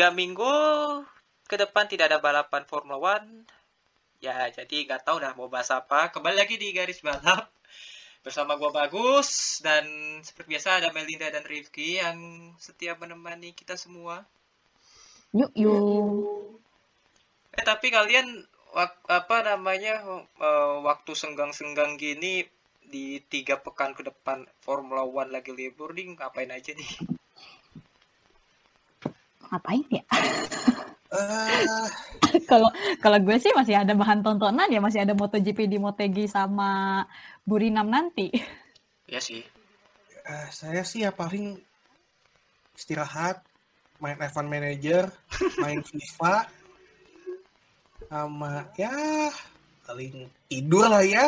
Tiga minggu ke depan tidak ada balapan Formula One. Ya, jadi nggak tahu dah mau bahas apa. Kembali lagi di garis balap bersama gua Bagus dan seperti biasa ada Melinda dan Rifki yang setia menemani kita semua. Yuk yuk. Eh tapi kalian wak- apa namanya eh, waktu senggang-senggang gini di tiga pekan ke depan Formula One lagi libur nih ngapain aja nih? Ngapain ya? Eh, Kalau kalau gue sih masih ada bahan tontonan ya, masih ada MotoGP di Motegi sama Burinam nanti. Ya sih. eh, saya sih ya paling istirahat, main F1 Manager, main FIFA, sama ya paling tidur lah ya.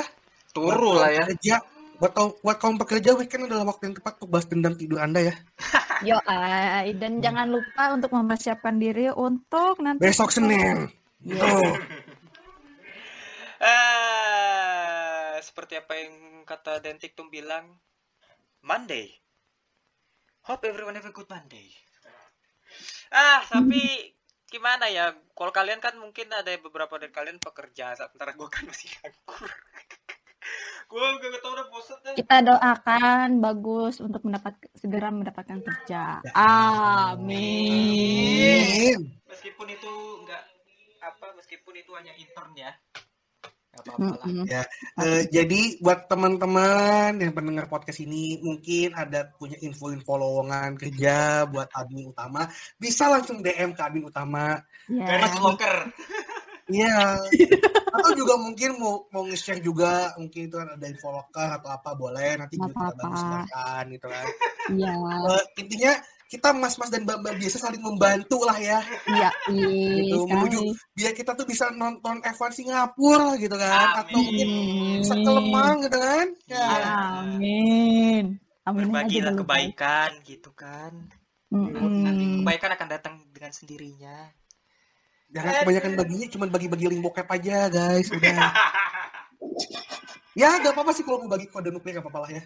Turu lah ya. Pekerja, buat kaum, buat kaum pekerja weekend adalah waktu yang tepat untuk balas dendam tidur Anda ya. Yo, ay, dan jangan lupa untuk mempersiapkan diri untuk nanti Besok Senin. Tuh. Eh, seperti apa yang kata Dentik tuh bilang, Monday. Hope everyone have a good Monday. Ah, tapi gimana ya? Kalau kalian kan mungkin ada beberapa dari kalian pekerja, sementara gue kan masih nganggur. gue gak tau udah bosan. Kita doakan bagus untuk mendapat segera mendapatkan kerja. Amin. Amin. Meskipun itu enggak apa, meskipun itu hanya intern ya. Mm-mm. Eh, jadi buat teman-teman yang pendengar podcast ini mungkin ada punya info-info lowongan kerja buat admin utama, bisa langsung DM ke admin utama. Ya. Garis locker. Iya. Atau juga mungkin mau mau nge-share juga mungkin itu kan ada info lokal atau apa boleh nanti juga kita sebarkan gitu kan. Iya. Eh, intinya kita mas-mas dan mbak-mbak biasa saling membantu lah ya Iya, iya Gitu, menuju biar kita tuh bisa nonton F1 Singapura gitu kan atau mungkin bisa ke Lemang gitu kan ya Amin. Amin Berbagilah kebaikan gitu kan. Mm-mm. Nanti kebaikan akan datang dengan sendirinya. Jangan kebanyakan baginya cuma bagi-bagi link bokep aja guys udah ya gak apa-apa sih kalau mau bagi kode nuklir gak apa-apa lah ya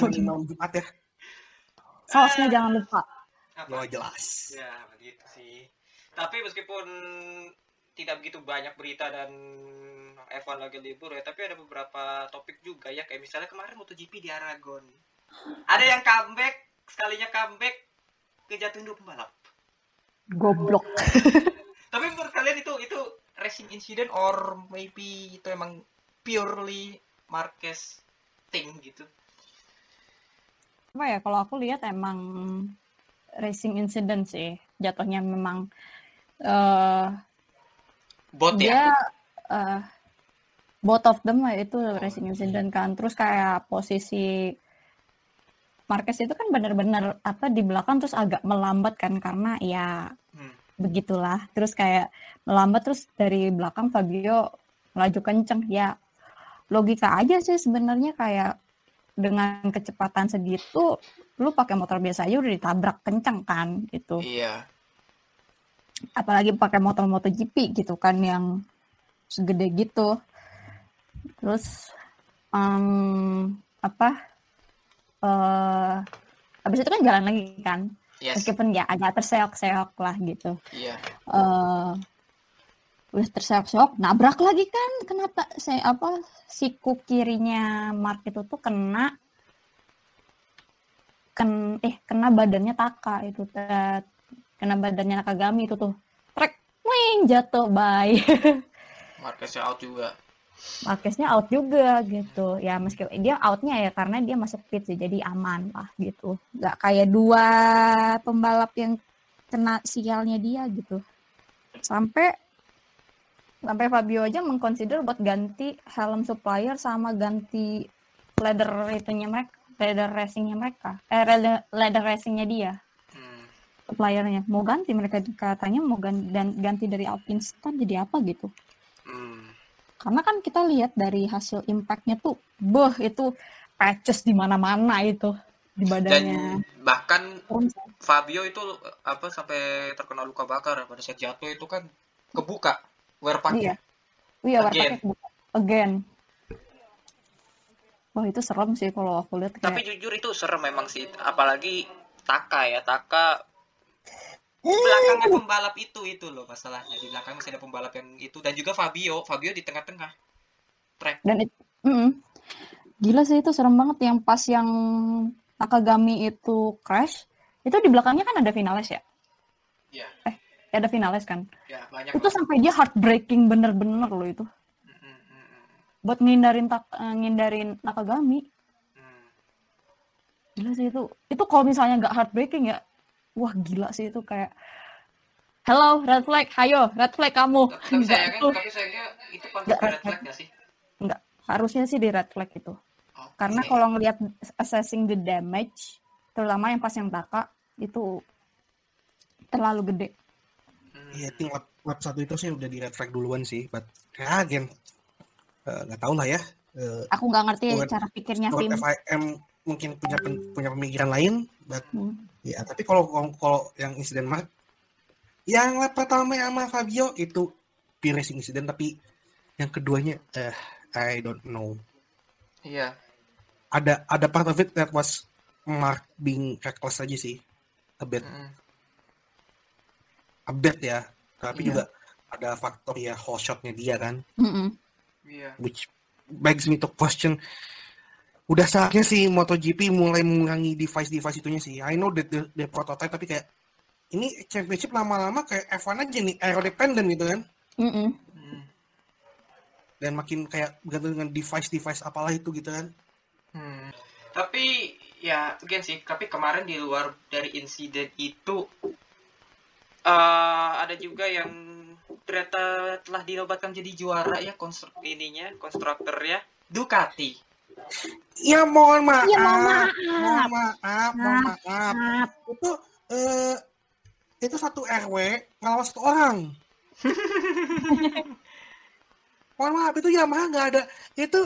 Bagi malam Jumat ya Sausnya jangan lupa. ya jelas Ya, begitu sih. Tapi meskipun tidak begitu banyak berita dan F1 lagi libur ya, tapi ada beberapa topik juga ya, kayak misalnya kemarin MotoGP di Aragon. Ada yang comeback, sekalinya comeback ke jatuhin dua pembalap. Goblok. Tapi menurut kalian itu itu racing incident or maybe itu emang purely Marquez thing gitu? Apa ya kalau aku lihat emang racing incident sih. Jatuhnya memang eh Bot ya? eh both of them lah itu racing incident kan. Terus kayak posisi Marquez itu kan benar-benar apa di belakang terus agak melambat kan karena ya. Begitulah. Terus kayak melambat terus dari belakang Fabio melaju kenceng ya logika aja sih sebenarnya kayak dengan kecepatan segitu lu pakai motor biasa aja udah ditabrak kenceng kan gitu Iya. apalagi pakai motor MotoGP gitu kan yang segede gitu terus em, apa eh habis itu kan jalan lagi kan Yes. meskipun ya agak terseok-seok lah gitu Iya. eh udah terseok-seok nabrak lagi kan kenapa saya apa siku kirinya Mark itu tuh kena ken eh kena badannya Taka itu Tet. kena badannya Nakagami itu tuh trek wing jatuh bye Marquez out juga. Marqueznya out juga gitu ya meski dia outnya ya karena dia masuk pit sih jadi aman lah gitu nggak kayak dua pembalap yang kena sialnya dia gitu. Sampai sampai Fabio aja mengconsider buat ganti helm supplier sama ganti leather itunya mereka, leather racingnya mereka, eh leather, leather racingnya dia Hmm. suppliernya mau ganti mereka katanya mau ganti dan ganti dari Alpine Star jadi apa gitu. Karena kan kita lihat dari hasil impactnya tuh beh itu patches di mana-mana itu di Dan badannya bahkan Turun. Fabio itu apa sampai terkena luka bakar pada saat jatuh itu kan kebuka wear pack. iya iya Again. warnanya kebuka again wah itu serem sih kalau aku lihat Tapi kayak jujur itu serem memang sih, apalagi Taka ya, Taka belakangnya pembalap itu itu loh masalahnya. Di belakang masih ada pembalap yang itu. Dan juga Fabio, Fabio di tengah-tengah. Track. dan it- mm, gila sih itu serem banget. Yang pas yang Nakagami itu crash itu di belakangnya kan ada finalis ya? Iya, Ya, ada finalis kan? Ya banyak. itu lah. sampai dia heartbreaking bener-bener loh itu. Mm, buat ngindarin tak eh, ngindarin Nakagami. Mm. gila sih itu. Itu kalau misalnya nggak heartbreaking ya wah gila sih itu kayak hello red flag hayo red flag kamu Tapi, sayangnya, tuh. tapi sayangnya itu kan Nggak red flag nggak sih? nggak harusnya sih di red flag itu Oke. karena kalau ngelihat assessing the damage terutama yang pas yang Taka itu terlalu gede Hmm. Iya, tim lap, lap satu itu sih udah di red flag duluan sih, but ya again eh, nggak tahu lah ya. Eh, aku nggak ngerti Buat- cara pikirnya buat tim FIM mungkin punya pen- punya pemikiran lain, but Hmm. ya tapi kalau kalau- yang insiden mah yang pertama yang sama Fabio itu pure racing incident tapi yang keduanya eh I don't know. Iya. Ada ada part of it that was Mark being reckless aja sih. A bit, Mm, a bit ya. Tapi Iya. juga ada faktor ya whole shotnya dia kan. Mm-mm. Iya. which begs me to question udah saatnya sih MotoGP mulai mengurangi device-device itunya sih. I know that the, the prototype tapi kayak ini championship lama-lama kayak F1 aja nih aero dependent gitu kan. Mm-mm. Mm, Dan makin kayak bergantung dengan device-device apalah itu gitu kan. hmm. Tapi ya again sih, tapi kemarin di luar dari insiden itu eh ada juga yang ternyata telah dinobatkan jadi juara ya konstruk ininya konstruktor ya Ducati. Ya mohon maaf. Ya, mohon maaf. Mohon maaf, mohon maaf. Maaf. Itu eh itu satu RW ngelawan satu orang. mohon maaf itu Yamaha nggak ada. Itu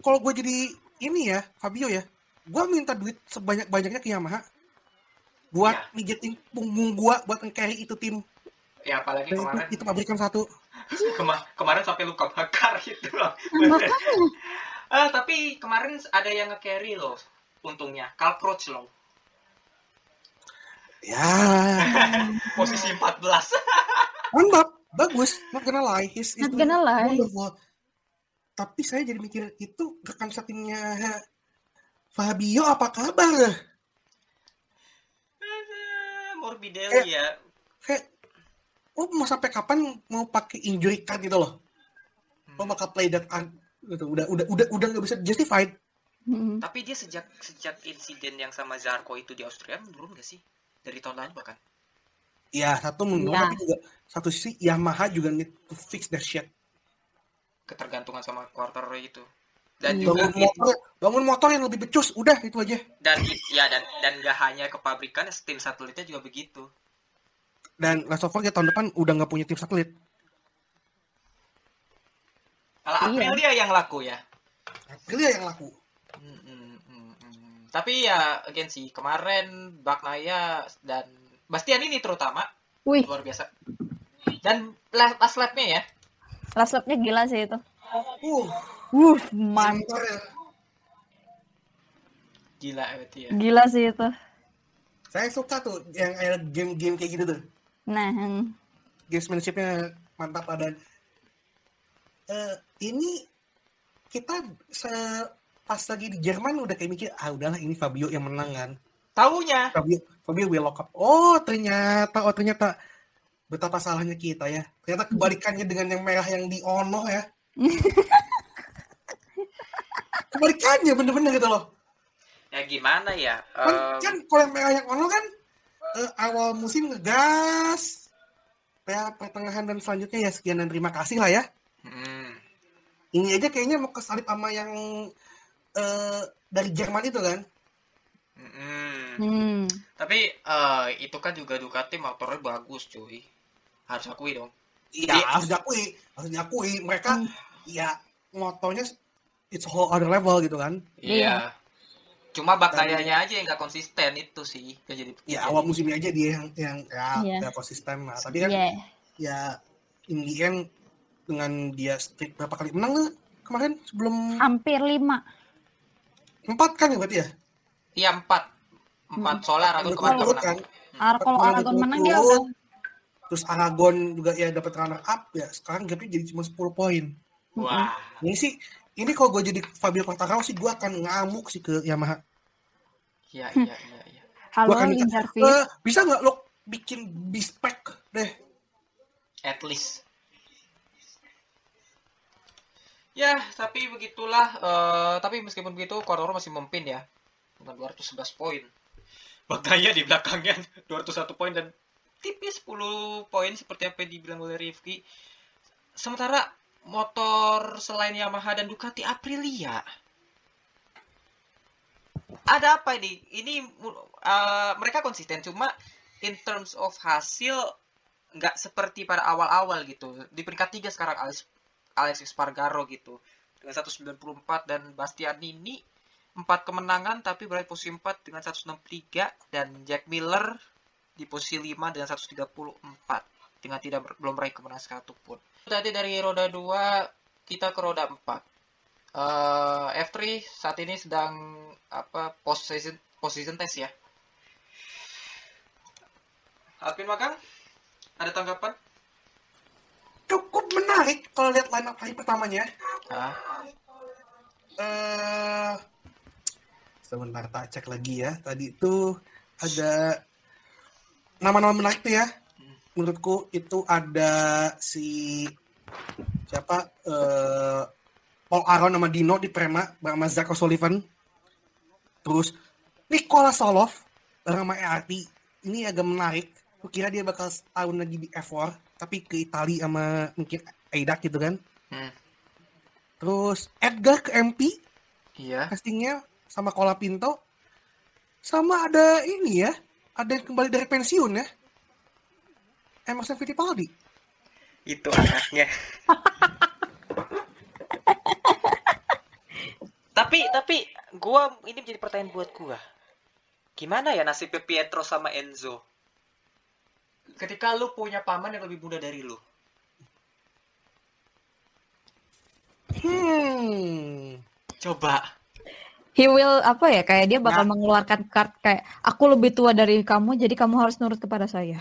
kalau gue jadi ini ya Fabio ya, gue minta duit sebanyak-banyaknya ke Yamaha buat Ya. mijetin punggung gue buat nge-carry itu tim. Ya apalagi Dan kemarin itu, itu pabrikan satu. kema- kemarin sampai luka bakar itu loh. Makanya. Ah, tapi kemarin ada yang nge-carry loh. Untungnya, Carl Crouch loh. Ya, Posisi 14. mantap, bagus. Not gonna lie, he's Not gonna lie. wonderful. Tapi saya jadi mikir itu rekan setimnya Fabio apa kabar? Morbidelli ya. Kayak, oh mau sampai kapan mau pakai injury card gitu loh? Lo Hmm. bakal play that gitu. Udah udah udah udah nggak bisa justified. Mm-mm. Tapi dia sejak sejak insiden yang sama Zarko itu di Austria menurun gak sih? Dari tahun lalu bahkan. Ya satu menurut Iya. tapi juga satu sisi Yamaha juga need to fix their shit. Ketergantungan sama quarter itu. Dan Iya. juga Bangun motor, bangun motor yang lebih becus. Udah itu aja. dan ya dan dan gak hanya ke pabrikan, tim satelitnya juga begitu. Dan let's not forget tahun depan udah nggak punya tim satelit. Kalau Iya. Aprilia yang laku ya. Aprilia yang laku. Hmm, hmm, hmm, hmm. Tapi ya again sih kemarin Bagnaya dan Bastian ini terutama Wih, luar biasa. Dan la- last lap-nya ya. last lap-nya gila sih itu. Uh, Wuh, mantap. ya. Gila berarti ya. Gila sih itu. Saya suka tuh yang kayak game-game kayak gitu tuh. Nah, hmm. Gamesmanship-nya mantap lah eh, ini kita se pas lagi di Jerman udah kayak mikir ah udahlah ini Fabio yang menang kan. Taunya Fabio Fabio will lock up. Oh ternyata oh ternyata betapa salahnya kita ya. Ternyata kebalikannya dengan yang merah yang di Ono ya. kebalikannya bener-bener gitu loh. ya gimana ya? Kan, Em, kan kalau yang merah yang Ono kan eh, awal musim ngegas. Ya, pertengahan dan selanjutnya ya sekian dan terima kasih lah ya. Hmm. Ini aja kayaknya mau kesalip sama yang eh, dari Jerman itu kan. Hmm. Hmm. Tapi eh, itu kan juga Ducati motornya bagus cuy. Harus akui dong. Iya, Iya. harus diakui, harus diakui. Mereka Hmm. ya motonya it's whole other level gitu kan. Iya. Cuma bakayanya aja yang nggak konsisten itu sih. Yang jadi Ya jadi- awal musimnya aja dia yang yang ya, Iya. ya konsisten lah. Tapi kan Iya. ya in the end dengan dia streak berapa kali menang nggak kemarin sebelum Hampir lima. empat kan ya berarti ya? Iya empat. Empat solar Aragon kemarin nggak Berturut-turut menang. kan. Ar kalau Kemarin Aragon menang dia udah. Terus Aragon juga ya dapat runner up ya. Sekarang gapnya jadi cuma 10 poin. Wah. Ini sih ini kalau gue jadi Fabio Quartararo sih gue akan ngamuk sih ke Yamaha. Iya iya iya. iya. Halo akan. "Eh, bisa nggak lo bikin bispec deh? At least. Ya, tapi begitulah. eh, tapi meskipun begitu, Quartaro masih memimpin ya. Dengan 211 poin. Bagaya di belakangnya 201 poin dan tipis 10 poin seperti apa yang dibilang oleh Rifki. Sementara motor selain Yamaha dan Ducati Aprilia. Ada apa ini? Ini eh, mereka konsisten cuma in terms of hasil nggak seperti pada awal-awal gitu. Di peringkat 3 sekarang Alex Alex Espargaro gitu. Dengan 194 dan Bastianini 4 kemenangan tapi berada di posisi 4 dengan 163 dan Jack Miller di posisi 5 dengan 134 dengan tidak belum meraih kemenangan satu pun. Tadi dari roda 2 kita ke roda 4. Eh, F3 saat ini sedang apa post season post season test ya. Alvin Magang, ada tanggapan? Cukup menarik kalau lihat line up hari pertamanya. Ah, eh sebentar tak cek lagi ya. Tadi itu ada nama-nama menarik tuh ya. Menurutku itu ada si siapa eh Paul Aron sama Dino di Prema bareng sama Zach O'Sullivan. Terus Nikola Solov bareng sama ERT. Ini agak menarik. Aku kira dia bakal setahun lagi di F4 tapi ke Italia sama mungkin Aidak gitu kan. hmm, Terus Edgar ke MP iya. castingnya sama Kola Pinto sama ada ini ya ada yang kembali dari pensiun ya Emerson Fittipaldi Itu anaknya. tapi tapi gua ini menjadi pertanyaan buat gua. Gimana ya nasibnya Pietro sama Enzo? Ketika lu punya paman yang lebih muda dari lu. hmm Coba. He will apa ya kayak dia bakal Nah. mengeluarkan card kayak aku lebih tua dari kamu jadi kamu harus nurut kepada saya.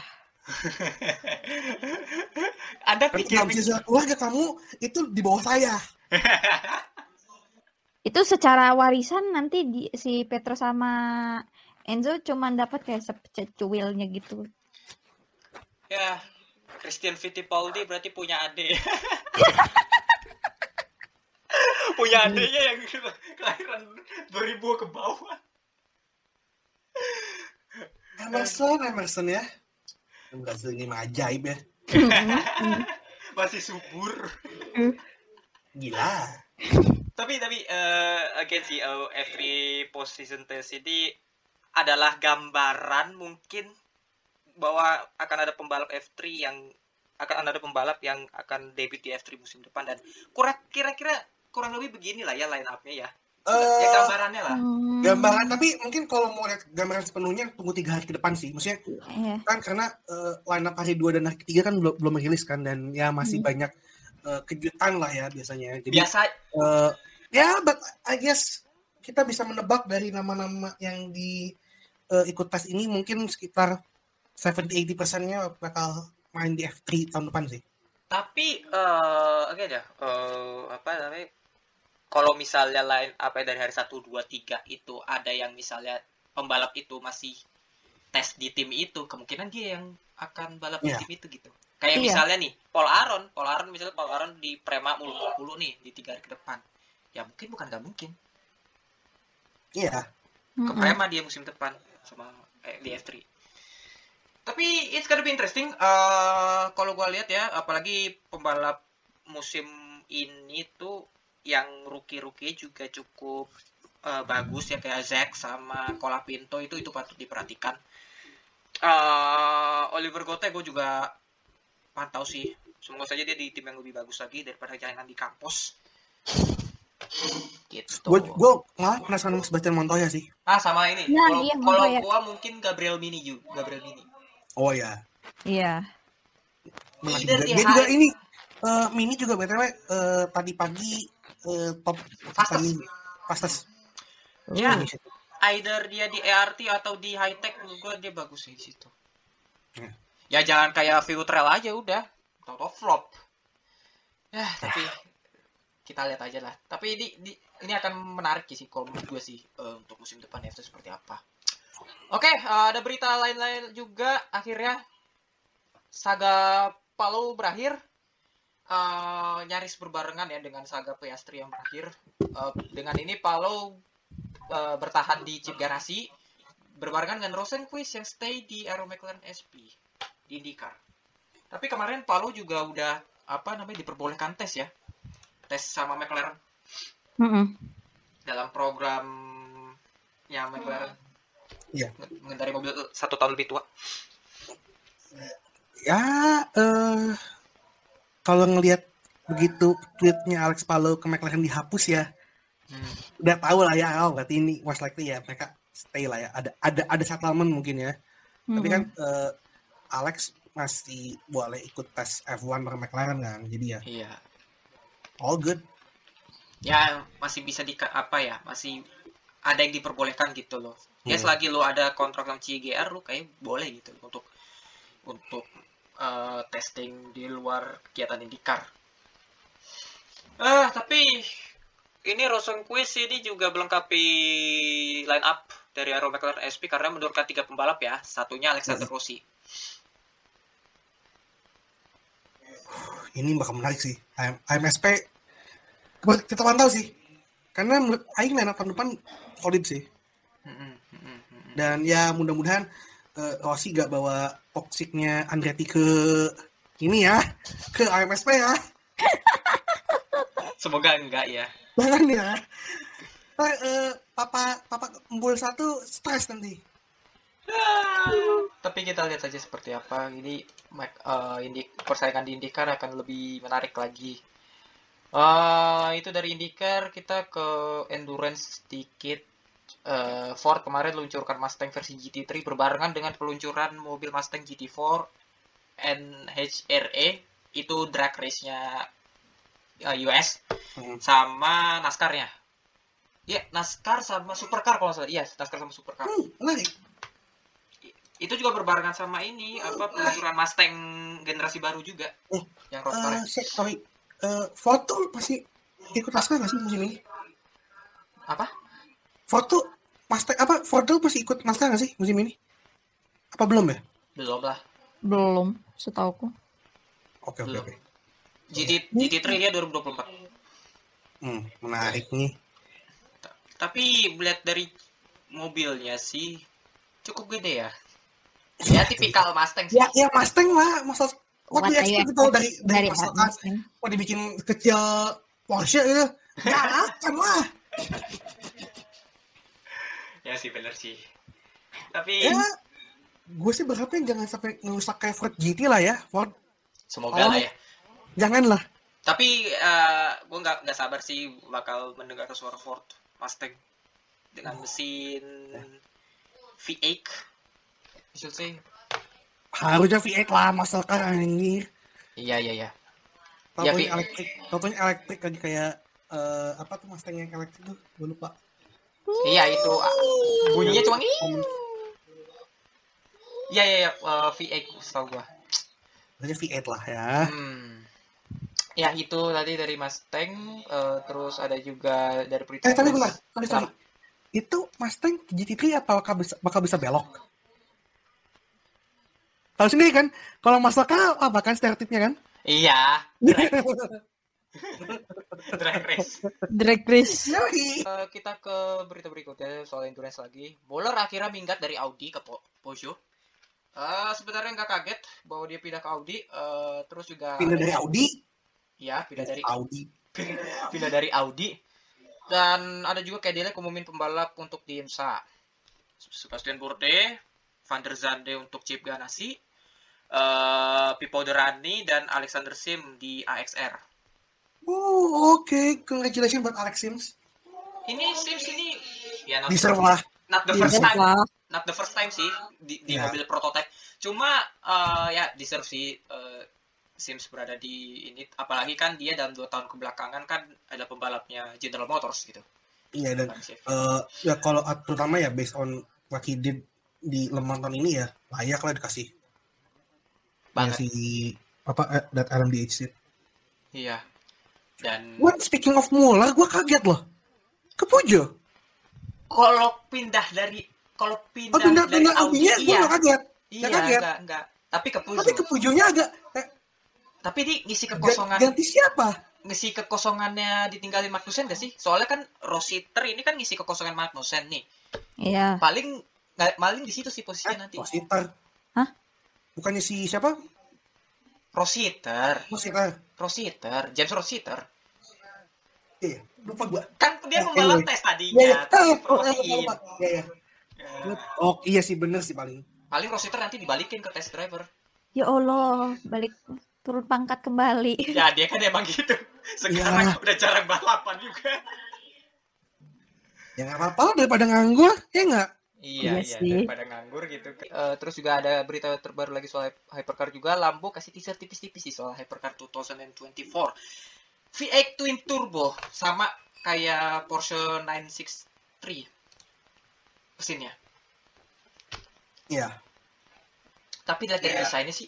Anda tapi pikir nggak bisa secara keluarga kamu itu di bawah saya Itu secara warisan nanti di, si Petro sama Enzo cuman dapat kayak secuilnya gitu. Ya Christian Fittipaldi berarti punya adik. punya adiknya yang kelahiran 2000 ke bawah. Emerson Emerson ya enggak segini mah ajaib ya Masih subur. gila tapi tapi eh again sih F3 post season test ini adalah gambaran mungkin bahwa akan ada pembalap F3 yang akan ada pembalap yang akan debut di F3 musim depan dan kurang kira-kira kurang lebih beginilah ya line up-nya ya. ya Eh, gambarannya lah. Hmm, gambaran tapi mungkin kalau mau lihat gambaran sepenuhnya tunggu tiga hari ke depan sih maksudnya iya. kan karena eh, line up hari dua dan hari ketiga kan belum belum rilis kan dan ya masih Hmm. banyak eh, kejutan lah ya biasanya jadi Biasa eh, ya but I guess kita bisa menebak dari nama-nama yang di eh, ikut tes ini mungkin sekitar 70-80 persennya bakal main di F3 tahun depan sih Tapi eh oke aja. eh apa namanya? Kalau misalnya lain apa dari hari 1 2 3 itu ada yang misalnya pembalap itu masih tes di tim itu, kemungkinan dia yang akan balap Iya. di tim itu gitu. Kayak Iya. misalnya nih, Paul Aron, Paul Aron misalnya Paul Aron di Prema mulu mulu nih di tiga hari ke depan. Ya mungkin bukan nggak mungkin. iya Ke. Prema dia musim depan sama eh, di F3. Tapi it's gonna be interesting. Eh, kalau gua lihat ya, apalagi pembalap musim ini tuh yang rookie-rookie juga cukup eh, bagus ya kayak Zack sama Colapinto itu itu patut diperhatikan. Eh, Oliver Gote gue juga pantau sih. Semoga saja dia di tim yang lebih bagus lagi daripada jangan di kampus. Gitu. Gue gue malah penasaran sama Sebastian Montoya sih. Ah sama ini. Nah, Kalau iya, gua mungkin Gabriel Mini juga, Gabriel Mini. Oh ya. Iya. Menarik Either juga. dia juga ini eh, Mini juga btw eh, tadi pagi eh, top Fastest. ini, fastest. Ya, Indonesia. either dia di ERT atau di high tech gua dia bagus di situ. Ya. Ya jangan kayak Viutrell aja udah. Toto flop. Ya, tapi kita lihat aja lah. Tapi ini di- ini akan menarik sih kalau menurut gue sih eh, untuk musim depan ya itu seperti apa. Oke, eh, ada berita lain-lain juga akhirnya saga Palu berakhir. Eh, nyaris berbarengan ya dengan saga Piastri yang berakhir. Eh, dengan ini Palu eh, bertahan di chip garasi berbarengan dengan Rosenquist yang stay di Aero McLaren SP di IndyCar. Tapi kemarin Palu juga udah apa namanya diperbolehkan tes ya. Tes sama McLaren Mm-mm. dalam program yang McLaren Iya. Nge- mengendari mobil satu tahun lebih tua. Ya eh kalau ngelihat begitu tweetnya Alex Palou ke McLaren dihapus ya, Hmm. udah tahu lah ya, oh berarti ini most likely ya mereka stay lah ya. Ada ada ada settlement mungkin ya. Tapi kan eh, Alex masih boleh ikut tes F1 bareng McLaren kan, jadi ya Iya. all good. Ya masih bisa di apa ya masih ada yang diperbolehkan gitu loh. Ya Hmm. selagi lo ada kontrak sama CGR lo kayak boleh gitu untuk untuk eh, testing di luar kegiatan IndyCar. Eh tapi ini Rosenquist ini juga melengkapi line up dari Aero McLaren SP karena menurunkan tiga pembalap ya. Satunya Alexander Rossi. Ini bakal menarik sih. AM- AMSP kita pantau sih. Karena menurut Aing line up tahun depan solid sih. Mm-mm, mm-mm. Dan ya mudah-mudahan eh, Rossi gak bawa toksiknya Andretti ke ini ya, ke AMSP ya. Semoga enggak ya. Jangan ya. Ntar, eh, papa papa kumpul satu stres nanti. Tapi kita lihat saja seperti apa. Ini Mac- eh, Indi- persaingan di IndyCar akan lebih menarik lagi. Eh, itu dari IndyCar kita ke endurance sedikit. Eh, Ford kemarin luncurkan Mustang versi GT3 berbarengan dengan peluncuran mobil Mustang GT4 NHRE itu drag race-nya eh, US Hmm. sama NASCAR-nya. Ya, NASCAR sama Supercar kalau salah. Iya, NASCAR sama Supercar Hmm, menarik. itu juga berbarengan sama ini apa peluncuran Mustang generasi baru juga Oh, yang Eh, roadster se- sorry. Eh, foto pasti ikut NASCAR nggak sih musim ini? apa Foto Mustang apa Ford tuh pasti ikut NASCAR nggak sih musim ini? Apa belum ya? belum lah Belum, setauku. Oke oke oke. GT GT3 dia 2024 Hmm, menarik nih. tapi melihat dari mobilnya sih cukup gede ya ya tipikal Mustang sih Ya ya Mustang lah, masa What waktu are you expect gitu dari dari dari Mustang Mustang? mau dibikin kecil Porsche gitu. Ya akan lah. Ya sih bener sih tapi Ya, gue sih berharapnya jangan sampai ngerusak kayak Ford GT lah ya, Ford. semoga Oh. lah ya Jangan lah. tapi gue nggak nggak sabar sih bakal mendengar suara Ford Mustang dengan mesin V8 I should say Harusnya V8 lah, masa kan anjir. iya iya iya Tahu Ya, elektrik, punya elektrik lagi kayak eh, apa tuh Mustang yang elektrik tuh, gue lupa. Iya itu ah, bunyinya cuma. Iya iya iya eh, V8 setahu gua. Harusnya V8 lah ya. Hmm. Ya itu tadi dari Mustang eh, terus ada juga dari British Eh Race. bentar, sorry, sorry. Itu Mustang GT3 apa bakal bisa, bakal bisa belok? Tahu sendiri kan, kalau masalah apa kan stereotipnya kan? Iya. Drag, race. Drag race. Eh, kita ke berita berikutnya soal endurance lagi. Bowler akhirnya minggat dari Audi ke po Peugeot. Eh, sebenarnya nggak kaget bahwa dia pindah ke Audi. Eh, terus juga Pindah dari Audi. ya pindah dari Audi. pindah dari Audi. Dan ada juga kayak dia umumin pembalap untuk di IMSA. Sebastian Bourdais, Van der Zande untuk Chip Ganassi, eh Pipo Derani dan Alexander Sim di AXR. Oh, oke. Congratulations buat Alex Sims. Ini Sims ini ya not, Deserve lah. not the first time not the first time sih di, di Ya. mobil prototype. Cuma eh, ya deserve sih eh, Sims berada di ini apalagi kan dia dalam dua tahun kebelakangan kan ada pembalapnya General Motors gitu. Iya dan Bukan Chevy. eh, ya kalau terutama ya based on what he did di Le Mans tahun ini ya layak lah dikasih ya, banget. si apa that LMDH seat. Iya. Dan What speaking of Muller, gue kaget loh. Ke Pujo. kalau pindah dari kalau pindah, Oh pindah dari pindah Audi gue iya. gak kaget. Iya, Nggak kaget. enggak, enggak. Tapi ke Pujo. Tapi ke Pujonya agak eh, Tapi di ngisi ga- kekosongan ganti siapa? ngisi kekosongannya ditinggalin Magnussen gak sih? Soalnya kan Rositer ini kan ngisi kekosongan Magnussen nih. Iya. Paling nggak paling di situ sih posisinya nanti. Rositer. Hah? Bukannya si siapa? Rositer, Rositer. Rositer, James Rositer. Iya, lupa gue. Kan dia Ya, pembalap anyway. tes Iya, tadinya. Iya, iya. Ya. Oh, iya sih bener sih paling. Paling Rositer nanti dibalikin ke test driver. Ya Allah, balik turun pangkat kembali. Ya dia kan emang gitu. Sekarang Ya. udah jarang balapan juga. Ya nggak apa-apa daripada nganggur, ya nggak? Iya, Iya iya, sih. daripada nganggur gitu. Eh, terus juga ada berita terbaru lagi soal Hypercar juga. Lambo kasih teaser tipis-tipis sih soal Hypercar 2024. V8 Twin Turbo sama kayak Porsche 963 mesinnya. Iya. Tapi dilihat dari Iya. desainnya sih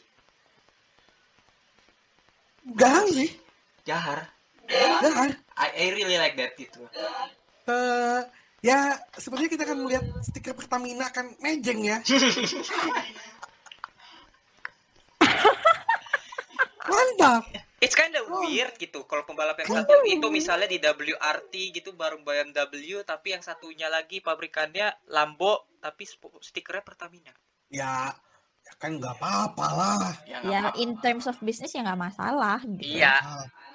Gahang sih. jahar. Gahang. I, I really like that gitu. Eh, ya sepertinya kita akan melihat stiker Pertamina kan mejeng ya. Mantap. It's kind of Oh. weird gitu kalau pembalap yang satu itu misalnya di WRT gitu baru BMW tapi yang satunya lagi pabrikannya Lambo tapi stikernya Pertamina. Ya, ya kan nggak apa-apa lah. Ya, Ya apa-apa. in terms of business ya nggak masalah gitu. Iya,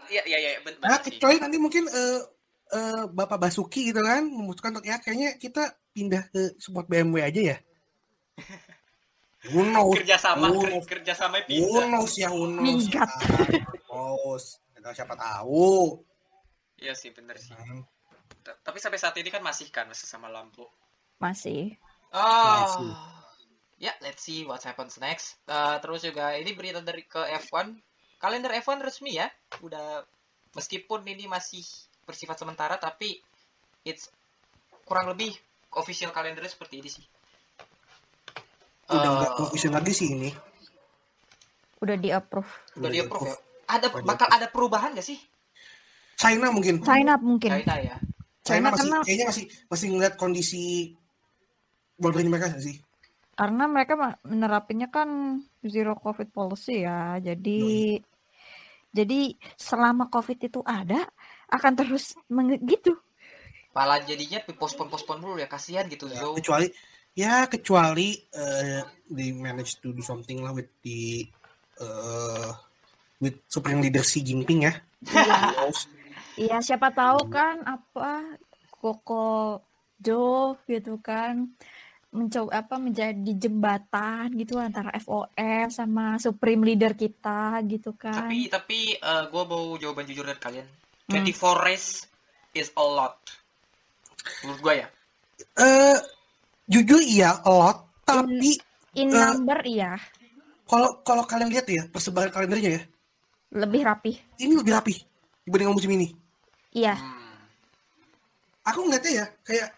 iya, iya, iya, Nah, benar sih. kecuali nanti mungkin eh, eh, Bapak Basuki gitu kan memutuskan untuk ya kayaknya kita pindah ke support BMW aja ya. Knows? Kerjasama, Who pindah. knows ya, knows. Minggat. Knows. Kita siapa tahu. Iya sih, bener sih. Hmm. Tapi sampai saat ini kan masih kan masih sama Lambo. Masih. Oh, ya, let's see what happens next. Eh, terus juga ini berita dari ke F1. Kalender F1 resmi ya. Udah meskipun ini masih bersifat sementara tapi it's kurang lebih official kalendernya seperti ini sih. Udah nggak official lagi sih ini. Udah di approve. udah di approve ya. Ada Udah bakal ada perubahan gak sih? China mungkin. China mungkin. China ya. China China masih karena- kayaknya masih masih ngeliat kondisi bordernya mereka sih. Karena mereka menerapinnya kan zero covid policy ya. Jadi jadi selama covid itu ada akan terus menge- gitu. Malah jadinya pospon-pospon dulu ya kasihan gitu Ya, kecuali ya kecuali eh they manage to do something lah with the eh with supreme leader Xi Jinping ya. Iya. Siapa tahu kan apa Koko Jo gitu kan mencoba apa menjadi jembatan gitu antara FOM sama Supreme Leader kita gitu kan. Tapi tapi gue mau jawaban jujur dari kalian. Hmm. 24 race is a lot. Menurut gue ya. eh jujur iya a lot, tapi In Eh, number iya, kalau kalau kalian lihat ya persebaran kalendernya ya, lebih rapi. ini lebih rapi dibanding musim ini. Iya, Hmm. Aku ngeliatnya ya kayak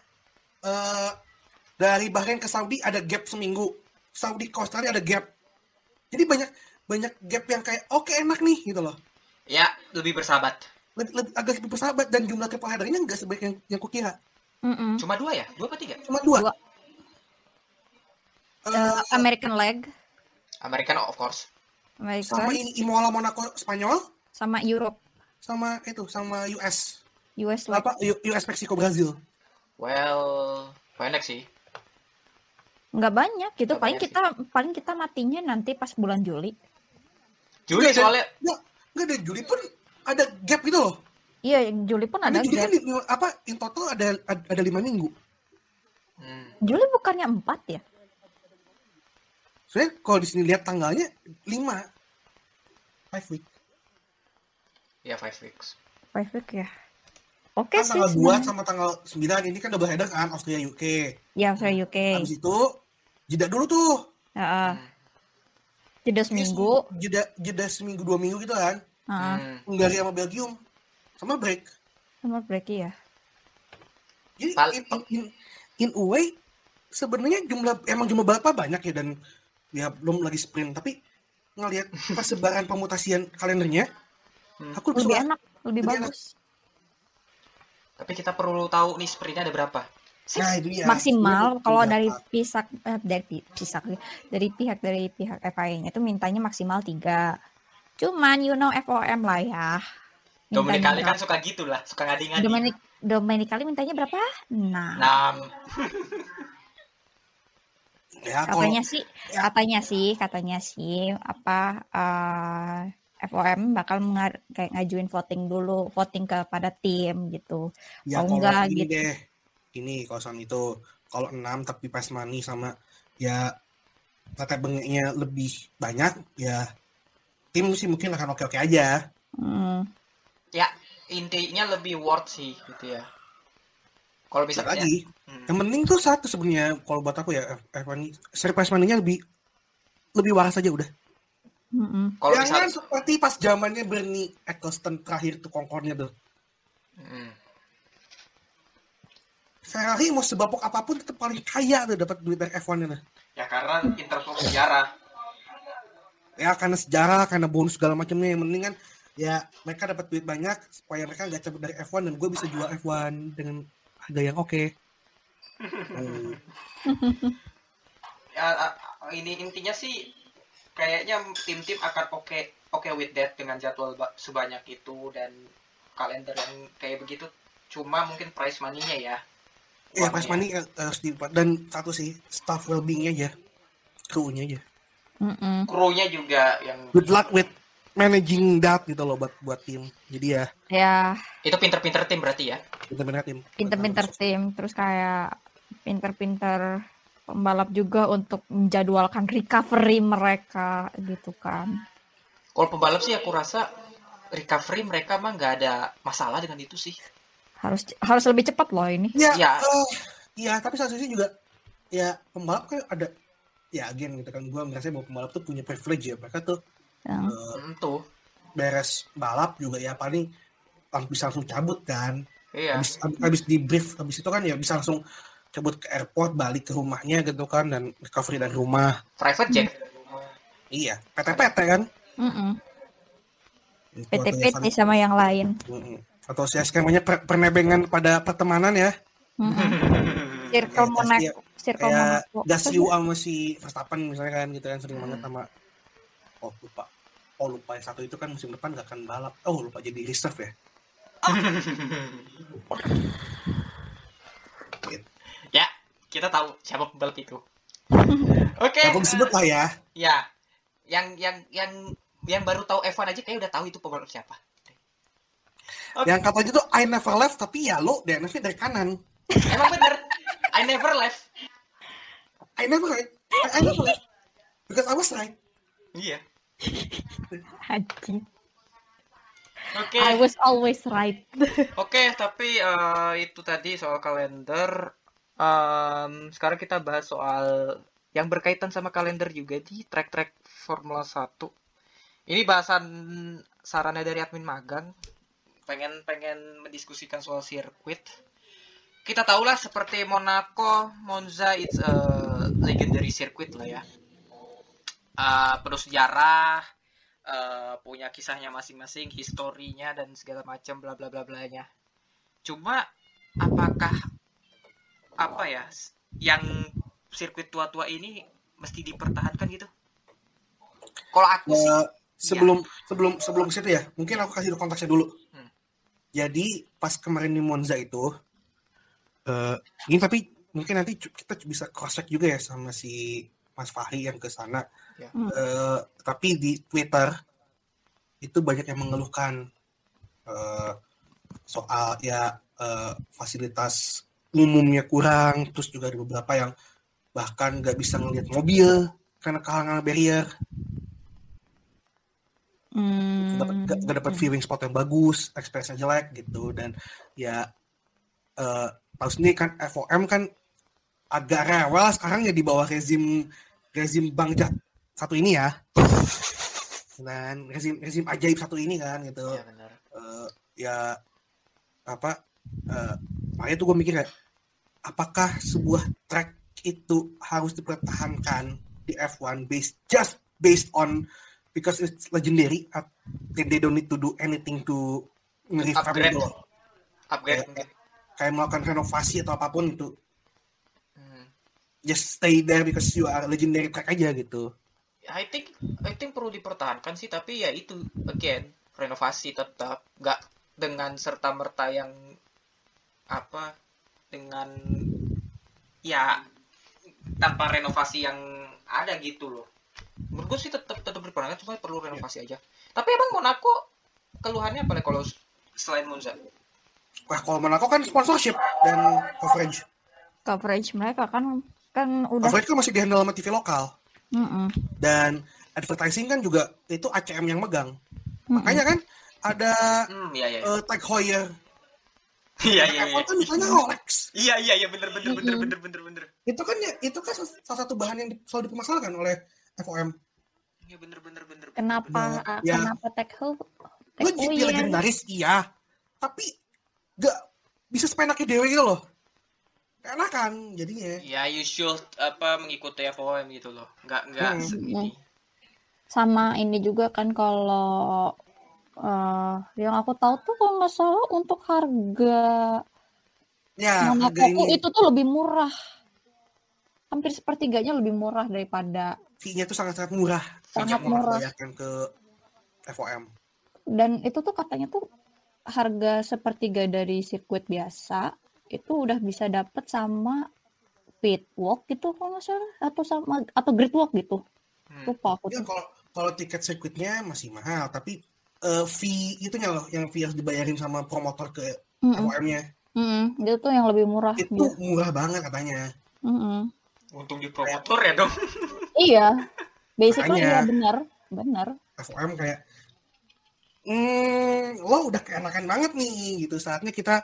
eh dari Bahrain ke Saudi ada gap seminggu, Saudi ke Australia ada gap. Jadi banyak banyak gap yang kayak oke enak nih gitu loh. Ya, lebih bersahabat. Lebih, lebih agak lebih bersahabat dan jumlah triple headernya nggak sebaik yang yang kukira. Mm-mm. Cuma dua ya? Dua apa tiga? Cuma dua. Dua. Eh, American leg, American of course. American sama ini Imola Monaco Spanyol sama Europe, sama itu sama US US leg. apa US Meksiko Brazil. Well, banyak sih. nggak banyak gitu. Nggak Paling banyak kita paling kita matinya nanti pas bulan Juli. Juli soalnya Nggak, nggak ada Juli pun ada gap gitu loh. Iya, Juli pun ada Juli gap. kan di- apa in total ada ada, lima minggu. Hmm. Juli bukannya empat ya? Soalnya kalau di sini lihat tanggalnya lima. Five week. ya five weeks. Five week ya. Oke Kan sih. tanggal 2 sebenarnya. sama tanggal 9 ini kan double header kan Austria UK. Ya, saya UK. Habis itu jeda dulu tuh. Heeh. Hmm. Jeda seminggu. se- Jeda jeda seminggu dua minggu gitu kan. Hmm. Hungaria sama Belgium. Sama break. Summer break ya. Jadi Pal- in, in, in, in a way sebenarnya jumlah emang jumlah balapnya banyak ya dan ya belum lagi sprint tapi ngelihat persebaran pemutasian kalendernya Hmm. aku lebih Lebih suka enak, lebih Lebih enak. bagus. Tapi kita perlu tahu nih sprintnya ada berapa. Six. nah itu dia maksimal Sebenarnya kalau berapa? dari pihak eh, dari pi- pihak dari pihak dari pihak FIA itu mintanya maksimal tiga cuman you know FOM lah ya Dominic kali kan suka gitu lah, suka ngadi-ngadi. Dominic Domenicali mintanya berapa nah Enam. ya kalau katanya sih ya. katanya sih katanya sih apa eh, FOM bakal mengar- kayak ngajuin voting dulu voting kepada tim gitu ya Oh, kalau enggak, ini gitu. deh ini kosan itu kalau 6 tapi pas money sama ya tata bengeknya lebih banyak ya tim sih mungkin akan oke-oke aja Hmm, Ya, intinya lebih worth sih gitu ya. Kalau bisa misalnya lagi Hmm. yang penting tuh satu sebenarnya kalau buat aku ya F1 ini seri prize money-nya lebih lebih waras aja udah kalau Jangan misalnya seperti pas zamannya Bernie Eccleston terakhir tuh kongkornya tuh. Hmm. Ferrari mau sebapok apa pun tetap paling kaya tuh dapat duit dari F1 nya tuh. ya karena interval sejarah. Ya karena sejarah, karena bonus segala macamnya yang penting kan ya mereka dapat duit banyak supaya mereka nggak cabut dari F1 dan gue bisa jual F1 dengan harga yang oke. Hmm. Ya, ini intinya sih kayaknya tim-tim akan oke oke with that dengan jadwal ba- sebanyak itu dan kalender yang kayak begitu. Cuma mungkin price money-nya ya. Ya pas money eh, harus di dan satu sih staff well-being aja, crew-nya aja. Mm-mm. Krunya juga yang Good luck with managing that gitu loh buat buat tim. Jadi ya ya itu pinter-pinter tim berarti ya. pinter-pinter tim. pinter-pinter tim terus kayak pinter-pinter pembalap juga untuk menjadwalkan recovery mereka gitu kan Kalau pembalap sih aku rasa recovery mereka mah nggak ada masalah dengan itu sih. harus harus lebih cepat loh ini Ya, Ya. eh, ya tapi satu sisi juga ya pembalap kan ada ya again gitu kan gua merasa bahwa pembalap tuh punya privilege ya mereka tuh yang eh, Hmm, tuh. beres balap juga ya paling lang- bisa langsung cabut kan Iya. habis habis di brief habis itu kan ya bisa langsung cabut ke airport balik ke rumahnya gitu kan dan recovery dari rumah Private jet. iya PT-PT kan atau ya PT-PT sama yang lain Mm-mm. atau si skemanya per- pernebengan pada pertemanan ya Mm-mm. Circle Kayak Monaco Gasly- Circle kayak Monaco Gasly sama si Verstappen misalnya kan gitu kan sering banget sama oh lupa oh lupa yang satu itu kan musim depan gak akan balap oh lupa jadi reserve ya ya, kita tahu siapa pembalap itu. Oke. ya, aku disebut lah ya Ya, yang yang yang yang baru tahu Evan aja kayak udah tahu itu pembalap siapa. Oke. yang katanya tuh I never left tapi ya lo DNF dari kanan Emang bener. I never left. I never right I, I never left because I was right Iya. Anjing. Oke. I was always right Oke, tapi eh, itu tadi soal kalender. Em, sekarang kita bahas soal yang berkaitan sama kalender juga di track-track Formula 1. Ini bahasan sarannya dari admin magang. Pengen pengen mendiskusikan soal sirkuit. Kita tahulah seperti Monaco, Monza, it's a legendary circuit lah ya. Eh, penuh sejarah, eh, punya kisahnya masing-masing, historinya dan segala macam bla bla bla blanya. Cuma apakah apa ya yang sirkuit tua-tua ini mesti dipertahankan gitu? Kalau aku sih, Eh, sebelum sebelum sebelum ke situ ya mungkin aku kasih konteksnya dulu Hmm. jadi pas kemarin di Monza itu eh ini tapi mungkin nanti kita bisa cross check juga ya sama si Mas Fahri yang ke sana. Ya. Hmm. Eh, tapi di Twitter itu banyak yang mengeluhkan eh, soal ya eh, fasilitas umumnya kurang, terus juga ada beberapa yang bahkan nggak bisa ngelihat mobil karena kehalangan barrier, Hmm. dapat nggak nggak dapat viewing spot yang bagus, ekspresinya jelek gitu dan ya eh tahu sendiri kan FOM kan agak rewel sekarang ya di bawah rezim rezim Bang Jat satu ini ya dan rezim rezim ajaib satu ini kan gitu Iya benar. Eh, ya apa eh makanya tuh gue mikir kayak apakah sebuah track itu harus dipertahankan di F1 based just based on because it's legendary they don't need to do anything to nge-revamp Upgrade. Upgrade mungkin. Kayak melakukan renovasi atau apa pun itu Hmm. just stay there because you are legendary track aja gitu. I think I think perlu dipertahankan sih tapi ya itu again renovasi tetap. Nggak dengan serta merta yang apa dengan ya tanpa renovasi yang ada gitu loh. Menurut gue sih tetap tetap dipertahankan cuma perlu renovasi aja. Tapi emang Monaco keluhannya apa kalau selain Monza wah kalau Monaco kan sponsorship dan coverage. Coverage mereka kan kan udah. Coverage kan masih dihandle sama TV lokal. Mm-mm. dan advertising kan juga itu ACM yang megang. Mm-mm. makanya kan ada hmm iya iya eh, Tag Heuer. Iya iya iya. F1 kan misalnya Rolex. Iya iya iya bener bener bener bener bener bener. Itu kan ya itu kan salah satu bahan yang selalu dipermasalahkan oleh FOM iya bener bener bener kenapa Benar. Ya. kenapa GP Heuer? legendaris iya. Tapi gak bisa sepenaknya dewe gitu loh enakan jadinya Ya, you should apa mengikuti FOM gitu loh. Nggak nggak Hmm. segini. sama ini juga kan kalau eh, yang aku tahu tuh kalau nggak salah untuk harga ya harga ini itu tuh lebih murah hampir sepertiganya lebih murah daripada fee-nya tuh sangat-sangat murah Sangat Sangat murah. bayarkan ke FOM dan itu tuh katanya tuh harga sepertiga dari sirkuit biasa itu udah bisa dapet sama pit walk gitu kalau nggak salah atau sama atau grid walk gitu Hmm. lupa aku ya kalau kalau tiket sirkuitnya masih mahal tapi eh, fee itunya loh yang fee harus dibayarin sama promotor ke Mm-mm. FOM-nya Mm-mm. itu tuh yang lebih murah itu Iya. murah banget katanya Mm-mm. Untung di promotor ya dong. iya basically Makanya. iya benar benar FOM kayak hmm lo udah keenakan banget nih gitu saatnya kita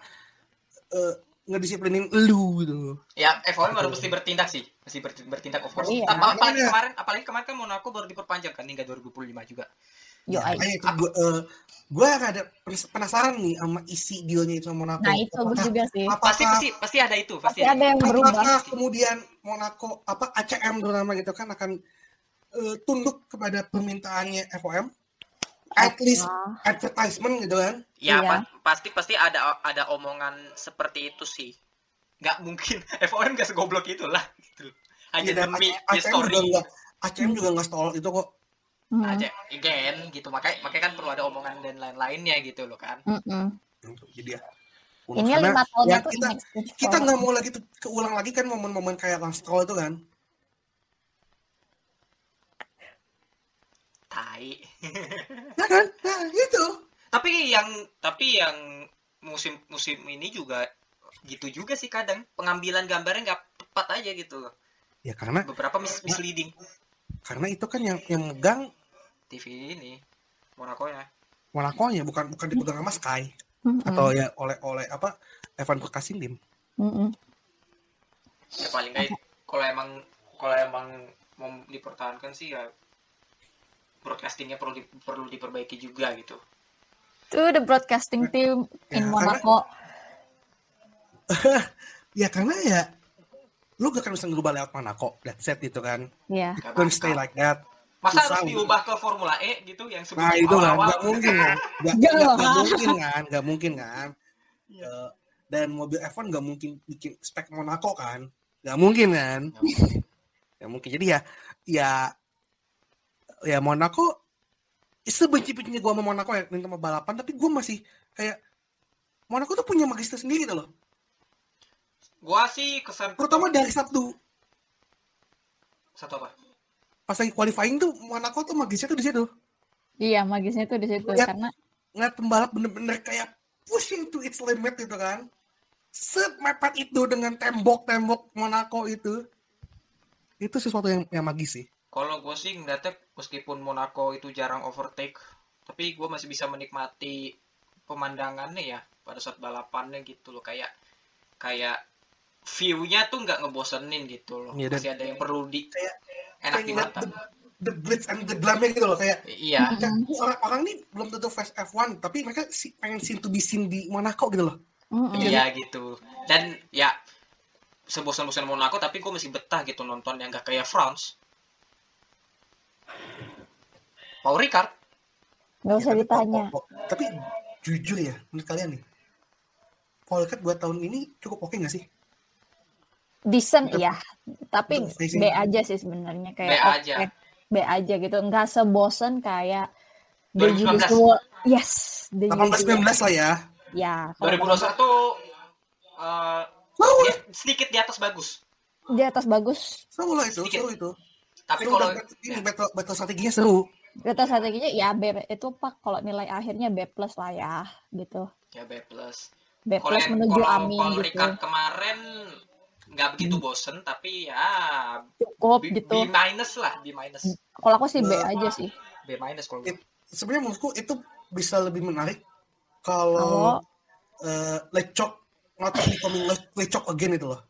eh, ngedisiplinin lu gitu Ya, FOM baru mesti bertindak sih. Mesti berti- bertindak of course. Iya. Apa- apalagi Makanya. kemarin apalagi kemarin kan Monaco baru diperpanjang kan hingga 2025 juga. yo ai. Makanya itu gue gue ada penas- penasaran nih sama isi dealnya itu sama Monaco nah itu Apakah- juga sih Pasti apakah pasti pasti ada itu, pasti, pasti ada yang berubah apakah kemudian Monaco apa ACM terutama gitu kan akan eh, tunduk kepada permintaannya FOM at least advertisement gitu kan? Ya, Iya. pa- pasti pasti ada ada omongan seperti itu sih. Nggak mungkin. FOM nggak segoblok itulah gitu. Hanya dan demi ACM juga history. nggak ACM juga nggak stall itu kok. Mm, aja again gitu. Makanya makanya kan perlu ada omongan dan lain-lainnya gitu loh kan. Mm-mm. jadi ya ini Karena lima tahunnya ya tuh kita kita nggak mau lagi tuh keulang lagi kan momen-momen kayak Lance Stroll itu kan? Tai ya kan? Nah gitu. Tapi yang tapi yang musim musim ini juga gitu juga sih kadang. Pengambilan gambarnya nggak tepat aja gitu. Loh ya karena beberapa mis misleading. Karena itu kan yang yang megang TV ini Monaco ya Monaco nya bukan bukan dipegang sama Sky. Mm-mm. atau ya oleh oleh apa Evan Perkasin tim Mm-mm. ya paling kalau emang kalau emang mau dipertahankan sih ya broadcastingnya perlu di- perlu diperbaiki juga gitu. Tuh the broadcasting team Ya, in karena- Monaco. ya karena ya lu gak akan bisa ngubah lewat Monaco that's it gitu kan. Iya. It don't stay like that. Masa Susah harus diubah ke Formula E gitu yang sebelum nah itu kan nggak mungkin. Kan nggak mungkin kan nggak mungkin kan. Iya. Eh, dan mobil F1 nggak mungkin bikin spek Monaco kan. Nggak mungkin kan. Nggak mungkin. Jadi ya ya ya Monaco sebenci-bencinya gue sama Monaco ya minta sama balapan tapi gue masih kayak Monaco tuh punya magister sendiri gitu loh Gua sih kesan Terutama dari satu satu apa? pas lagi qualifying tuh Monaco tuh magisnya tuh di situ. Iya, magisnya tuh di situ Ya. karena Ngeliat pembalap bener-bener kayak pushing to its limit gitu kan. Semepet itu dengan tembok-tembok Monaco itu. Itu sesuatu yang, yang magis sih. Kalau gue sih ngeliatnya meskipun Monaco itu jarang overtake, tapi gue masih bisa menikmati pemandangannya ya pada saat balapannya gitu loh kayak kayak view-nya tuh nggak ngebosenin gitu loh. Iya, dan- masih ada yang perlu di Kayak- enak Kayak di mata. the, the blitz and the glamnya gitu loh kayak Iya, kayak, "Wah, orang-orang ini belum tentu fast F1 tapi mereka si, pengen seen to be seen di Monaco gitu loh. Mm-mm. iya gitu. Dan ya sebosan-bosan Monaco tapi gue masih betah gitu nonton yang gak kayak France. Paul Ricard, nggak usah Ya, tapi- ditanya. oh, oh, tapi jujur ya menurut kalian nih. Paul Ricard buat tahun ini cukup oke nggak sih? Decent ya, tapi. B aja sih sebenarnya kayak B oke, aja. B aja gitu, nggak sebosen kayak 2019. 2020. Yes, 18-19 lah ya. Ya, kalau 2021 eh, Seru, dia sedikit di atas bagus. di atas bagus. seru lah itu, Sedikit. seru itu. Tapi Seru kalau dan ini battle, battle strateginya seru. Di atas strateginya ya B itu pak kalau nilai akhirnya B plus lah ya gitu. ya B plus. B plus yang menuju kalau Amin Paul gitu. Kemarin nggak begitu bosen tapi ya Cukup B, gitu. B minus lah, B minus. Kalau aku sih B Nah. aja sih. B minus kalau Sebenarnya menurutku itu bisa lebih menarik kalau Kalau uh, Lecok not becoming Le- Lecok again itu loh.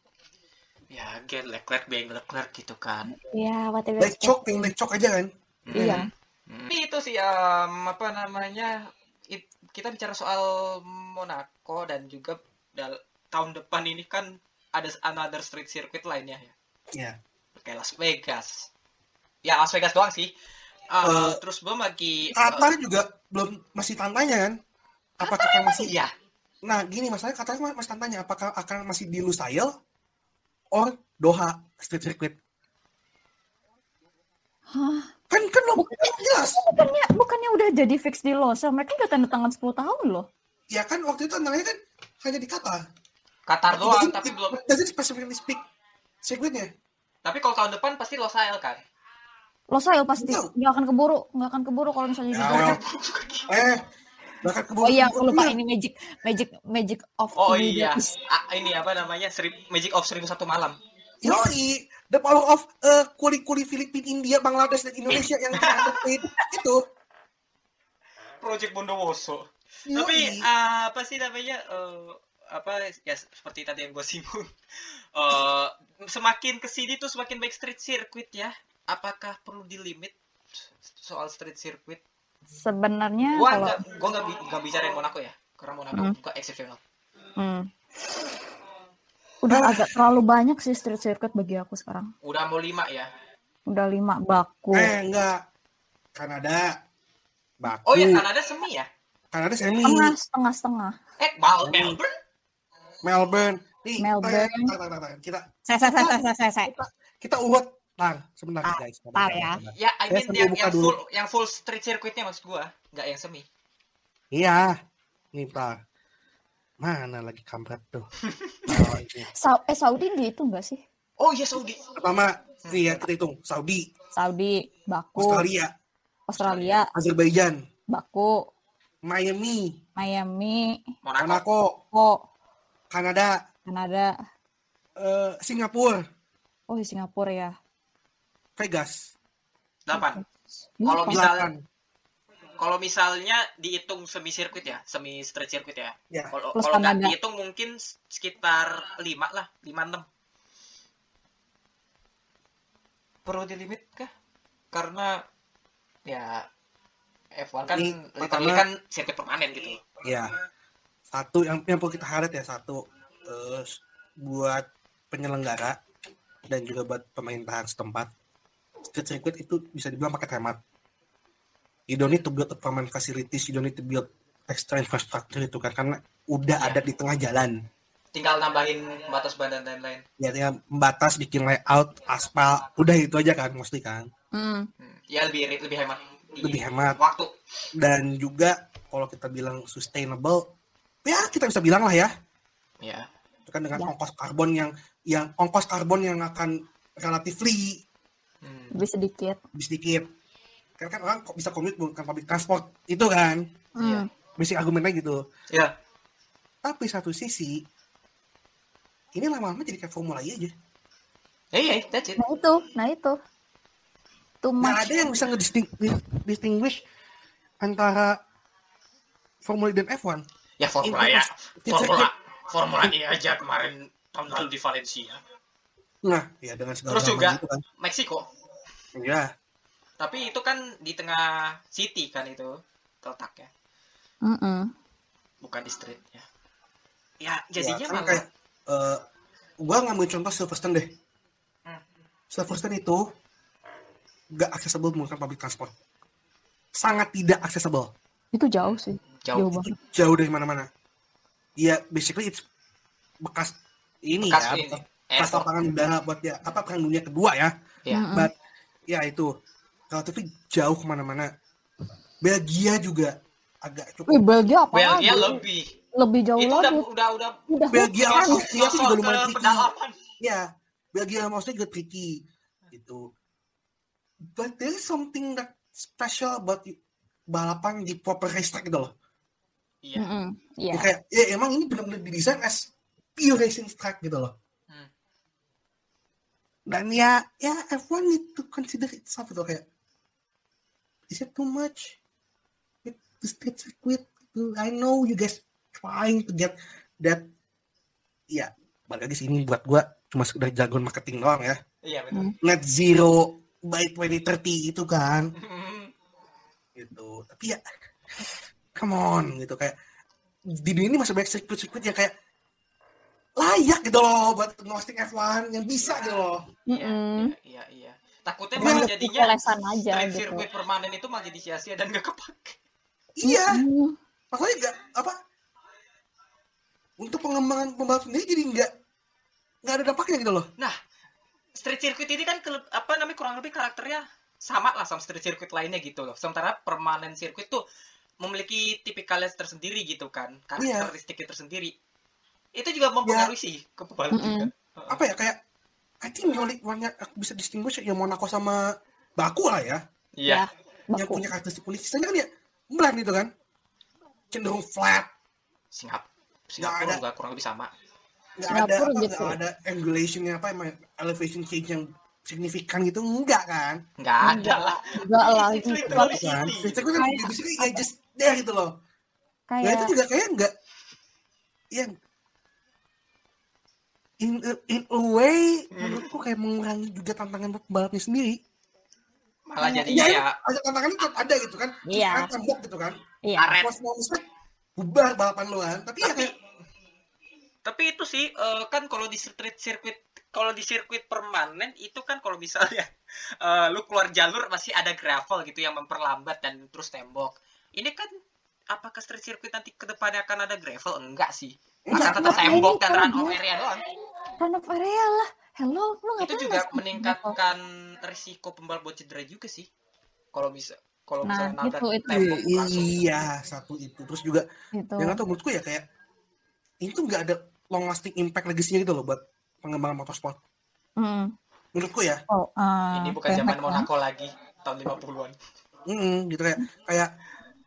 ya get Leclerc being Leclerc gitu kan. ya whatever. Lecok yang Lecok aja kan. Iya. Hmm. Tapi itu sih em, apa namanya? it- kita bicara soal Monaco dan juga dal- tahun depan ini kan ada another street circuit lainnya ya. Ya. Kayak Las Vegas. Ya Las Vegas doang sih. Eh, Eh, terus belum lagi Qatar juga belum masih tantanya kan. Apakah akan masih Iya. Nah, gini masalahnya Qatar ma- masih tantanya apakah akan masih di Lusail or Doha Street Circuit. Hah? Kan kan lo jelas. Bukannya bukannya udah jadi fix di Losa. Mereka udah tanda tangan 10 tahun loh. Ya kan waktu itu namanya kan hanya di Qatar. Qatar doang tapi belum Doesn't specifically speak sirkuitnya. tapi kalau tahun depan pasti Losail kan. Losail pasti nggak akan keburu, nggak akan keburu kalau misalnya Ya, gitu. well. Eh, Oh iya, aku lupa ini magic magic magic of Oh iya. Ah, ini apa namanya? Seri- Magic of 1001 malam. Yoi, the power of uh, kuli-kuli Filipina, India, Bangladesh, dan Indonesia yang itu. Project Bondowoso. Yoi. Tapi ah, apa sih namanya? eh, apa ya seperti tadi yang gue singgung. Eh, semakin ke sini tuh semakin baik street circuit ya. Apakah perlu dilimit soal street circuit? Sebenarnya Gua kalau nggak gua nggak bi- nggak bicarain Monaco ya, karena Monaco Hmm. bukan exceptional. hmm, udah agak terlalu banyak sih street circuit bagi aku sekarang. Udah mau lima ya. Udah lima baku. Eh, enggak. Kanada. Baku. Oh ya Kanada semi ya? Kanada semi. Setengah setengah setengah. Eh, Bal Melbourne? Melbourne. Nih, Melbourne. tar, tar, tar, tar. Kita Saya saya saya saya saya. saya. kita urut. Tar, sebentar Tar, guys. Tar ya. Ya, I mean yang, buka yang dulu. full yang full street circuitnya maksud gua, nggak yang semi. Iya. Nih, tar. Mana lagi kampret tuh? Oh. Sa- eh Saudi dihitung nggak sih? Oh iya Saudi. Pertama, nih ya kita hitung. Saudi, Saudi, Baku, Australia, Australia, Azerbaijan, Baku, Miami, Miami, Monaco. Monaco, Oh, Kanada, Kanada. eh, Singapura, Oh, di Singapura ya. Vegas. 8. Ini Kalau apa? Kalau misalnya dihitung semi sirkuit ya, semi street circuit ya. Ya. Kalau kalau nggak dihitung mungkin sekitar 5 lah, 5 6. Perlu dilimit kah? Karena ya F1 kan Ini literally kan sirkuit permanen gitu. Ya. Satu yang yang perlu kita highlight ya satu eh, buat penyelenggara dan juga buat pemerintahan setempat. Circuit itu bisa dibilang pakai hemat. You don't need to build a permanent facilities, you don't need to build extra infrastructure itu kan karena udah Ya. ada di tengah jalan. Tinggal nambahin batas badan dan lain-lain. Ya, ya membatas bikin layout, aspal, udah itu aja kan mesti kan. Hmm. Hmm, Ya lebih lebih hemat. di Lebih hemat. Waktu. Dan juga kalau kita bilang sustainable, ya kita bisa bilang lah ya. Ya. kan dengan Ya. ongkos karbon yang yang ongkos karbon yang akan relatively Hmm. lebih sedikit lebih sedikit. Karena kan orang kok bisa komit menggunakan public transport itu kan, Iya. Hmm. basic argumennya gitu. Ya. Tapi satu sisi ini lama-lama jadi kayak Formula E aja. Ya, iya, that's it. nah itu nah itu too much ada yang bisa ngedistinguish antara Formula E dan F1. Ya Formula Itu ya. Formula Formula E aja kemarin tahun lalu di Valencia. Nah, ya dengan segala Terus juga itu kan. Meksiko. Ya, Tapi itu kan di tengah city kan itu letaknya, Mm-mm. bukan di street ya. Ya, ya jadinya kan malah kayak eh gua ngambil contoh Silverstone deh. Hmm. Silverstone itu gak accessible menggunakan public transport. Sangat tidak accessible. itu jauh sih jauh. jauh banget Jauh dari mana-mana. Ya, basically it's bekas ini Bekas ya, ini, bekas, lapangan udara buat ya apa perang dunia kedua ya. Ya. Mm-mm. But ya itu relatif jauh ke mana-mana. Belgia juga agak Wih, cukup. Belgia apa Belgia lagi? lebih. lebih jauh Itu udah lagi udah udah udah Belgia sama Austria juga lumayan ke tricky. Ya, Belgia sama Austria juga tricky gitu. But there is something that special about you- balapan di proper racetrack gitu loh. Iya. Mm-mm. Iya. Ya, kayak ya emang ini benar-benar didesain as pure racing track gitu loh. Hmm. Dan ya ya F1 need to consider itself gitu kayak is it too much? With the street circuit. I know you guys trying to get that ya balik lagi sini buat gua cuma sekedar jagoan marketing doang ya. Iya betul. Hmm. Net zero by 2030 itu kan Hmm. gitu. Tapi ya come on gitu kayak di dunia ini masih banyak sirkuit-sirkuit yang kayak layak gitu loh buat nge-hosting F1 yang bisa gitu loh. Iya, Mm-mm. iya, iya. Takutnya Iya, malah jadinya polesan aja gitu circuit permanen itu malah jadi sia-sia dan gak kepake. Iya, Mm-mm. maksudnya nggak apa untuk pengembangan pembalap sendiri jadi nggak nggak ada dampaknya gitu loh. Nah, street circuit ini kan kele- apa namanya kurang lebih karakternya sama lah sama street circuit lainnya gitu loh. Sementara permanen circuit tuh memiliki tipikalnya tersendiri gitu kan, Iya. karakteristiknya tersendiri. Itu juga mempengaruhi sih ke pembalap juga. Apa ya kayak I think the only one yang aku bisa distinguish ya Monaco sama Baku lah ya. Iya. Yang Baku. punya karakteristik unik. Sisanya kan ya belan gitu kan. Cenderung flat. Singap Singapura ada. juga kurang lebih sama. nggak ada apa, gitu. nggak ada angulationnya apa emang elevation change yang signifikan gitu enggak kan Nggak ada Enggak. lah. enggak lah itu kan itu kan ya just there gitu loh nah kayak itu juga kayak enggak yang in a, in a way Hmm. menurutku kayak mengurangi juga tantangan buat pembalapnya sendiri. Malah jadinya Iya, ya. Ada tantangannya tetap ada gitu kan. Iya. Kan tembok gitu kan. Iya. Aret. pas mau mistake bubar balapan lu kan tapi ya tapi kayak tapi itu sih eh, kan kalau di street circuit kalau di sirkuit permanen itu kan kalau misalnya eh, lu keluar jalur masih ada gravel gitu yang memperlambat dan terus tembok. Ini kan apakah street circuit nanti ke depannya akan ada gravel? Enggak sih akan tetap tembok itu dan run off dia? area doang. Run of area lah. Hello lu itu ngapain juga masuk meningkatkan risiko pembalap buat cedera juga sih. Kalau bisa kalau Nah, misalnya nabrak itu- itu. tembok langsung. iya satu itu. Terus juga gitu. yang atau menurutku ya kayak ini tuh nggak ada long lasting impact legasinya gitu loh buat pengembangan motorsport. Hmm. menurutku ya. Oh ah, ini bukan zaman Monaco lagi tahun 50-an mm gitu kayak kayak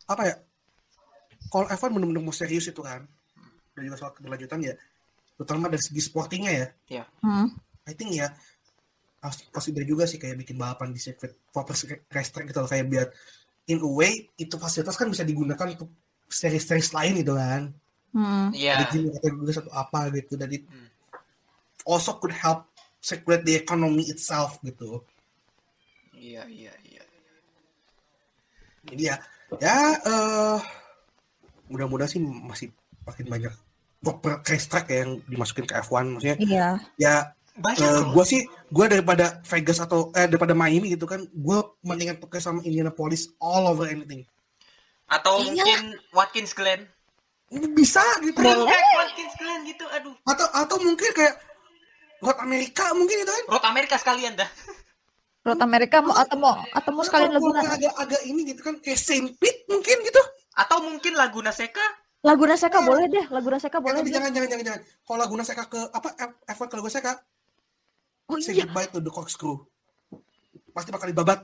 apa ya kalau F1 bener-bener mau serius itu kan dan juga soal keberlanjutan ya. Terutama dari segi sportingnya ya. Hmm. I think ya harus consider juga sih kayak bikin balapan di sirkuit proper racetrack gitu loh. Kayak biar in a way itu fasilitas kan bisa digunakan untuk seri-seri lain gitu kan. Hmm. iya. Ada gym kategori satu apa gitu. Dan it Hmm. also could help circulate the economy itself gitu. Iya iya iya. Jadi ya ya eh mudah-mudahan sih masih makin banyak proper racetrack ya yang dimasukin ke F1 maksudnya. Iya. Ya banyak eh, loh. gue sih gue daripada Vegas atau eh daripada Miami gitu kan gue mendingan pakai sama Indianapolis all over anything. Atau Iya. mungkin Watkins Glen. Ini bisa gitu. Kayak Watkins Glen gitu aduh. Atau atau mungkin kayak Road Amerika mungkin itu kan? Road Amerika sekalian dah. Road Amerika mau atau mau atau mau sekalian Laguna? agak agak ini gitu kan kayak Saint Pete mungkin gitu. Atau mungkin Laguna Seca Lagu Naseka boleh deh, lagu Naseka Eh, boleh tapi deh. jangan jangan jangan jangan. Kalau Laguna Seca ke apa F- F1 ke Laguna Seca, Oh say iya, goodbye to the corkscrew. Pasti bakal dibabat.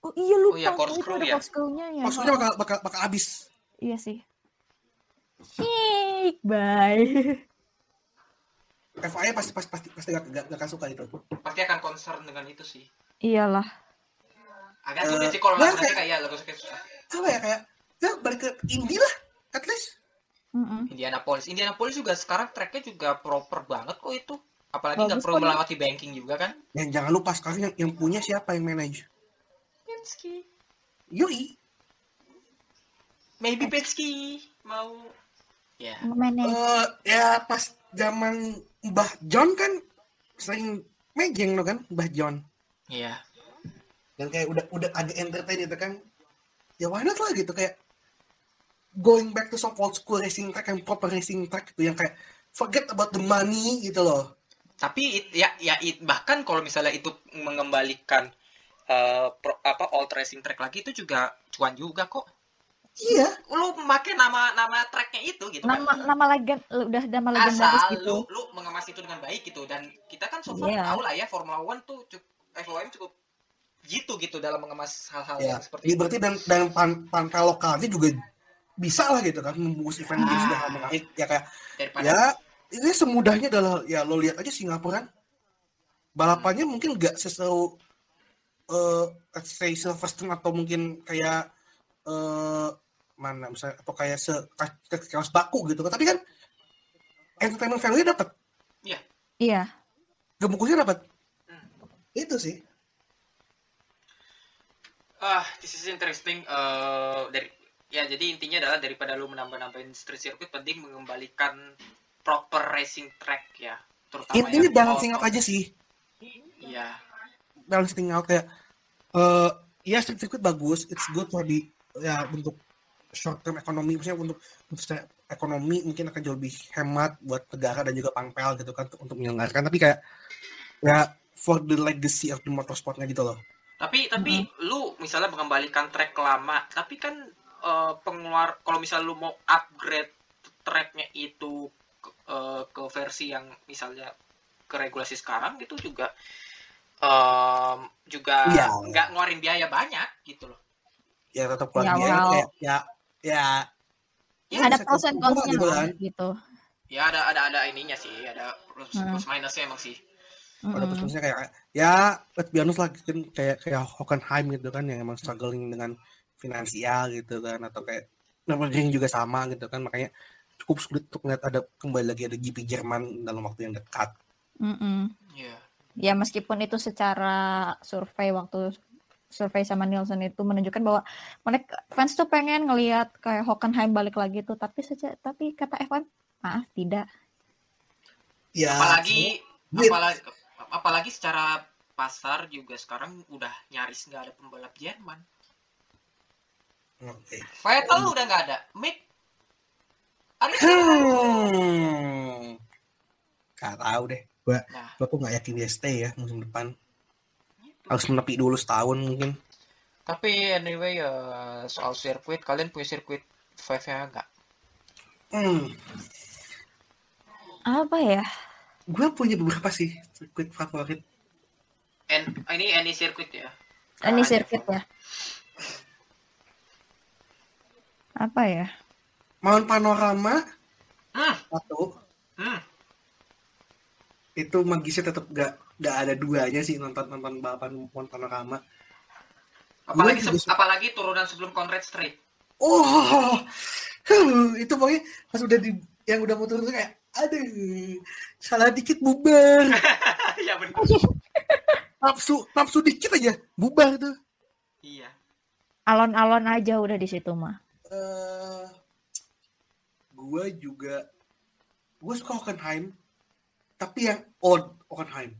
oh iya lupa. Oh iya, corkscrew itu ada ya. corkscrew-nya ya. Maksudnya bakal bakal bakal habis. Iya sih. Shake, bye. FIA pasti pasti pasti pasti gak, gak, gak suka itu. Pasti akan concern dengan itu sih. Iyalah. Agak Eh, sulit sih kalau nah, lagu kayak- kayak lagu kayak susah. Apa ya kayak ya balik ke indie lah, at least. Mm-mm. Indianapolis. Indianapolis juga sekarang tracknya juga proper banget kok itu. Apalagi nggak perlu melewati banking juga kan. Yang jangan lupa sekarang yang, yang punya siapa yang manage? Penske. Yoi. Maybe Penske mau ya. Mana? Eh ya pas zaman Mbah John kan sering mejeng lo kan Mbah John. Iya. Dan kayak udah udah agak entertain gitu kan. Ya why not lah gitu kayak going back to some old school racing track yang proper racing track gitu yang kayak forget about the money gitu loh. Tapi it- ya ya it- bahkan kalau misalnya itu mengembalikan eh, pro- apa old racing track lagi itu juga cuan juga kok. Iya, Lu memakai nama nama tracknya itu gitu kan. Nama nama legend udah nama legendaris Asal gitu. lu lu mengemas itu dengan baik gitu dan kita kan so far Iya. tahu lah ya Formula One tuh cukup FOM cukup gitu gitu dalam mengemas hal-hal ya. yang seperti Jadi itu. berarti dan dan pan, pantai lokalnya juga bisa lah gitu kan membungkus event Ah. sudah menarik. Ya kayak Daripada ya ini semudahnya adalah ya lo lihat aja Singapura kan. Balapannya mungkin nggak seseru eh let's say Silverstone atau mungkin kayak eh mana misalnya atau kayak se kelas baku gitu. Kan tapi kan entertainment value dapat Iya. gemuknya dapat Hmm. itu sih. Ah this is interesting Eh, dari ya jadi intinya adalah daripada lu menambah-nambahin street circuit penting mengembalikan proper racing track ya. Terutama ini yang balancing out aja sih. Iya. balancing out kayak eh ya street circuit bagus it's good for di ya untuk short term ekonomi maksudnya untuk untuk ekonomi mungkin akan jauh lebih hemat buat negara dan juga pangpel gitu kan untuk, menyelenggarakan. Tapi kayak ya for the legacy of the motorsportnya gitu loh. Tapi tapi lu misalnya mengembalikan track lama, tapi kan eh, pengeluar kalau misalnya lu mau upgrade tracknya itu ke, eh, ke versi yang misalnya ke regulasi sekarang gitu juga em, juga Iya. nggak ngeluarin biaya banyak gitu loh. ya tetap Ya, keluar biaya well. kayak ya ya Ya, ada pros and cons-nya gitu kan. gitu. Ya ada ada ada ininya sih, ada plus, Hmm. plus minusnya emang sih. ada Mm-mm. terusnya kayak ya let's be honest lah kan kayak kayak Hockenheim gitu kan yang emang struggling dengan finansial gitu kan atau kayak Nürburgring juga sama gitu kan makanya cukup sulit untuk melihat ada kembali lagi ada GP Jerman dalam waktu yang dekat Mm-mm. Iya. Ya meskipun itu secara survei waktu survei sama Nielsen itu menunjukkan bahwa mereka fans tuh pengen ngelihat kayak Hockenheim balik lagi tuh tapi saja tapi kata F1 maaf tidak ya Apalagi apalagi apalagi secara pasar juga sekarang udah nyaris nggak ada pembalap Jerman. Oke. Vettel udah nggak ada. Mick ada Hmm. Gak tahu deh. Gua, Nah. gua tuh nggak yakin dia stay ya musim depan. Harus menepi dulu setahun mungkin. Tapi anyway ya soal sirkuit kalian punya sirkuit five nya nggak? Hmm. apa ya Gue punya beberapa sih sirkuit favorit. En, ini any sirkuit ya? ini Ah, sirkuit ya apa ya Mount Panorama Hmm, satu hmm. itu magisnya tetap gak gak ada duanya sih nonton nonton balapan Mount Panorama. Apalagi se- apalagi turunan sebelum Conrad Street. Oh, itu pokoknya pas udah di yang udah mau turun tuh kayak, aduh, salah dikit bubar, Iya benar. nafsu nafsu dikit aja bubar tuh. Iya. alon-alon aja udah di situ mah eh gue juga gue suka Hockenheim tapi yang odd Hockenheim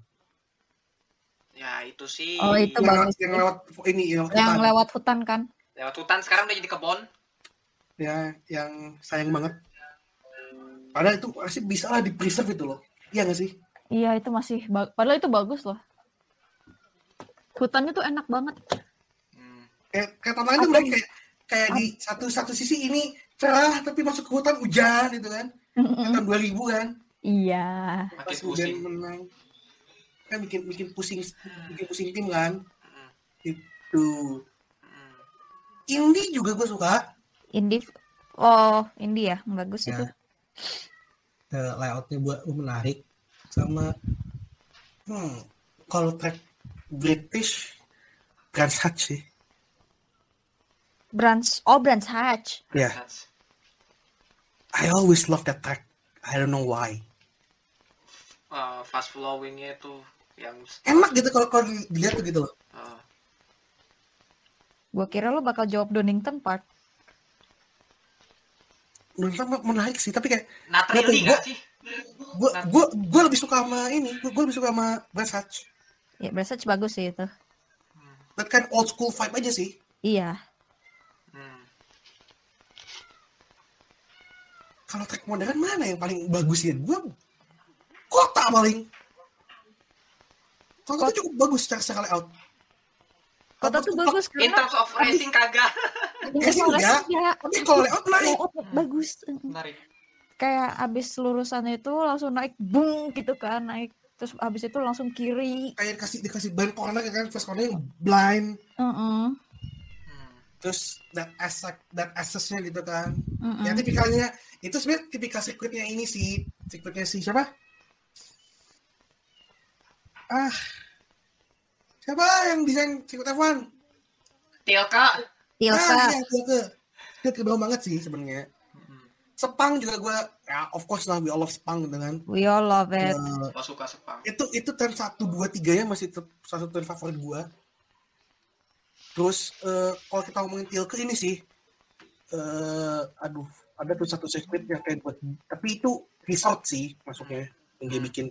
Ya itu sih. Oh, itu yang, bagus yang lewat ini yang, yang hutan. lewat hutan kan Lewat hutan sekarang udah jadi kebon. ya yang sayang banget padahal itu masih bisa lah di preserve itu loh iya gak sih iya itu masih ba- padahal itu bagus loh hutannya tuh enak banget Hmm. kayak kayak mereka nih? kayak kayak di satu satu sisi ini cerah tapi masuk ke hutan hujan gitu kan Mm-mm. tahun 2000 kan Iya. Pas pusing. hujan menang kan bikin bikin pusing bikin pusing tim kan itu indie juga gue suka Indie. Oh, indie ya, bagus Ya. itu. Eh, layoutnya buat menarik sama hmm, kalau track British Brands Hatch sih Brands, oh Brands Hatch. That's- I always love that track. I don't know why. Uh, fast flowingnya itu yang enak gitu kalau kalau dilihat tuh gitu loh. Uh, Gua kira lo bakal jawab Donington Park. menurut gue menarik sih tapi kayak not really gak sih? gue gue gue lebih suka sama ini gue lebih suka sama Brands Hatch. Ya, Brands Hatch bagus sih itu. that kan old school vibe aja sih. Iya. Kalau track modern mana yang paling bagus ya gue kota paling kota tuh cukup bagus secara secara layout Kota tuh bagus in karena terms of racing kagak Racing enggak, ya. tapi kalau layout naik Layout bagus. menarik Kayak abis lurusan itu langsung naik bung gitu kan, naik terus abis itu langsung kiri. kayak dikasih dikasih ban corner kan first corner yang blind Heeh. Hmm. terus that access that accessnya gitu kan heeh. ya tipikalnya itu sebenarnya tipikal sirkuitnya ini sih. Sirkuitnya si siapa? Ah. Siapa yang desain sirkuit F1 Tilka Tilka. ah iya bawah banget sih sebenarnya. Sepang juga gue ya of course lah we all love Sepang gitu kan. We all love it. Eh, Gua suka Sepang. Itu itu turn satu dua tiga ya masih salah satu turn favorit gue terus eh, kalau kita ngomongin Tilke ini sih eh aduh ada tuh satu sirkuit yang kayak buat tapi itu resort sih masuknya yang dia bikin.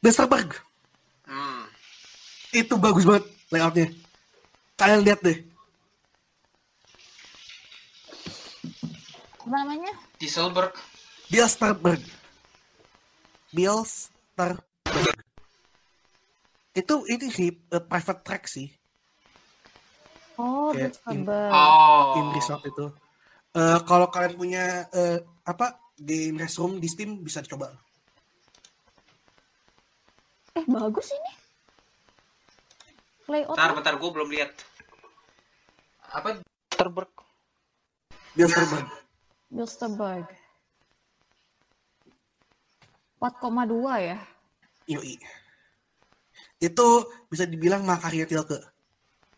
Westerberg. Hmm. itu bagus banget layoutnya. Kalian lihat deh. Apa namanya? Dieselberg. Bilsterberg Bilsterberg itu ini sih eh, private track sih Oh, Kayak in- oh in resort itu. Eh kalau kalian punya eh, apa di restroom di Steam bisa dicoba. Eh, bagus ini. Layout bentar bentar gue belum lihat apa Dieselberg Bilsterberg. Bilsterberg. 4,2 ya. Yoi. Itu bisa dibilang makarya Tilke.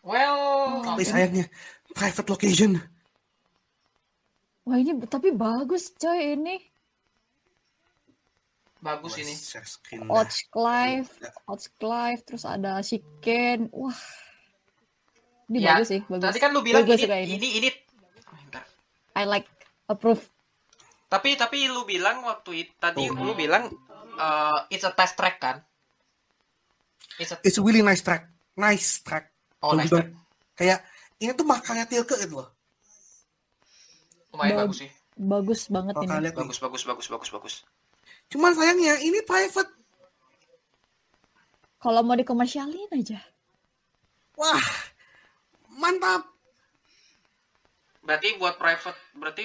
Well Tapi sayangnya private location. Wah, ini tapi bagus coy ini. bagus ini screen dah. Clive, Clive, terus ada Shiken. Wah. Ini Ya, bagus sih, bagus. tadi kan lu bilang Gua ini, ini ini. ini Bentar. I like approve. tapi tapi lu bilang waktu itu tadi Oh. lu bilang uh, it's a test track kan it's a It's a really nice track. Nice track. Oh banget. Kayak ini tuh makarya Tilke gitu loh. lumayan Bag- bagus sih Bagus banget Kalau ini. bagus bagus bagus bagus bagus Cuman sayangnya ini private. Kalau mau dikomersialin aja. Wah. Mantap. berarti buat private berarti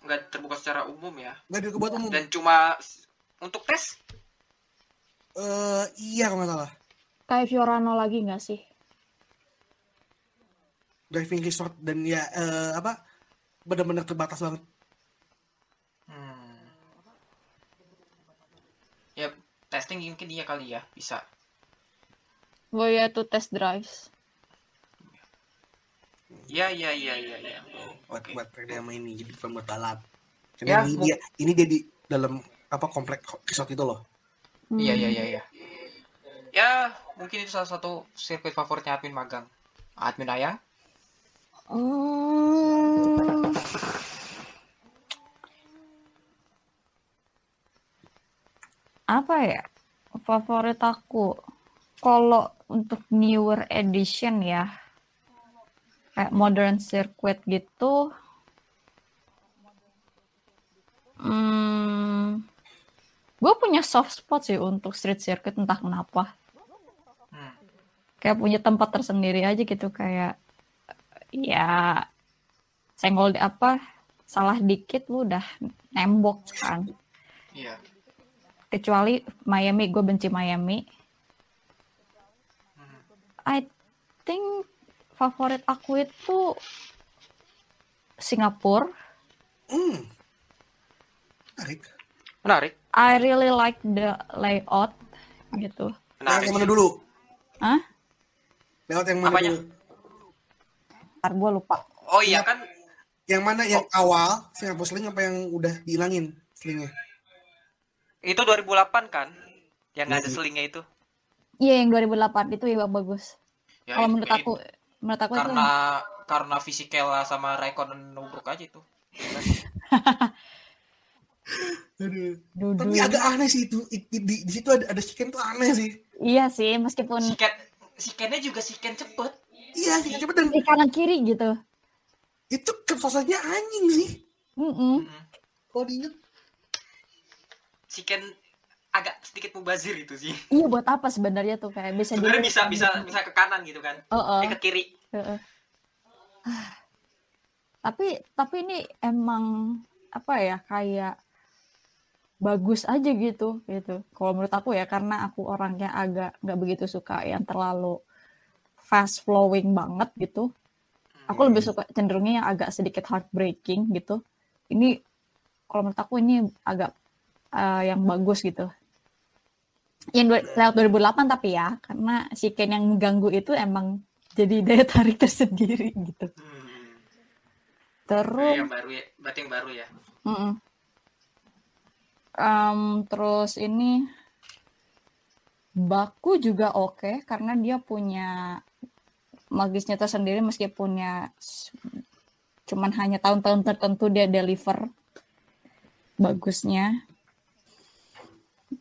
nggak terbuka secara umum ya Gak dibuat umum. dan cuma untuk tes Eh iya kalau nggak salah. Kayak Fiorano lagi nggak sih? Driving resort dan ya eh, apa benar-benar terbatas banget. hmm. ya testing mungkin iya kali ya bisa Oh ya tuh test drives. ya ya ya ya ya buat Oke. buat dia sama ini jadi bukan buat balap. Ya, ini dia ini dia di dalam apa komplek resort itu loh. Iya Hmm. iya iya iya. Ya mungkin itu salah satu sirkuit favoritnya admin magang. Admin ayang. Hmm. Apa ya? Favorit aku. Kalau untuk newer edition ya. Kayak modern circuit gitu. Hmm, gue punya soft spot sih untuk street circuit entah kenapa. Hmm. Kayak punya tempat tersendiri aja gitu kayak ya senggol di- apa salah dikit lu udah nembok kan. Iya. Kecuali Miami, gue benci Miami. Hmm. I think favorit aku itu Singapura. Hmm. Menarik. Menarik. I really like the layout gitu. Menarik. yang mana dulu? Hah? Lewat yang mana Apanya? dulu? Ntar gue lupa. Oh iya kan Yang mana yang awal Singapore Sling apa yang udah dihilangin slingnya? itu 2008 kan? Yang nggak ada Iya. selingnya itu. Iya yang 2008 itu ya bagus. Ya, Kalau menurut aku, menurut aku itu karena karena Fisichella sama Raikkonen nubruk aja itu. Aduh. Tapi agak aneh sih itu. Di, di, di situ ada ada chicken tuh aneh sih. Iya sih, meskipun Siken Sikennya juga Siken cepet. Iya, sih cepet dan di kanan kiri gitu. itu kepuasannya anjing sih. Mm-mm. Mm-mm. Kalau diinget. Siken agak sedikit mubazir itu sih. Iya buat apa sebenarnya tuh kayak bisa Sebenarnya bisa bisa bisa ke kanan gitu kan. Oh, oh. Eh, ke kiri. Heeh. tapi tapi ini emang apa ya kayak bagus aja gitu gitu. Kalau menurut aku ya karena aku orangnya agak nggak begitu suka yang terlalu fast flowing banget gitu. Aku lebih suka cenderungnya yang agak sedikit heartbreaking gitu. Ini kalau menurut aku ini agak eh, yang bagus gitu. Yang lewat 2008 tapi ya karena si Ken yang mengganggu itu emang jadi daya tarik tersendiri gitu. Hmm. Terus yang baru ya, berarti yang baru ya. Mm-mm. Em, terus ini Baku juga oke karena dia punya magisnya tersendiri meskipun ya cuman hanya tahun-tahun tertentu dia deliver bagusnya.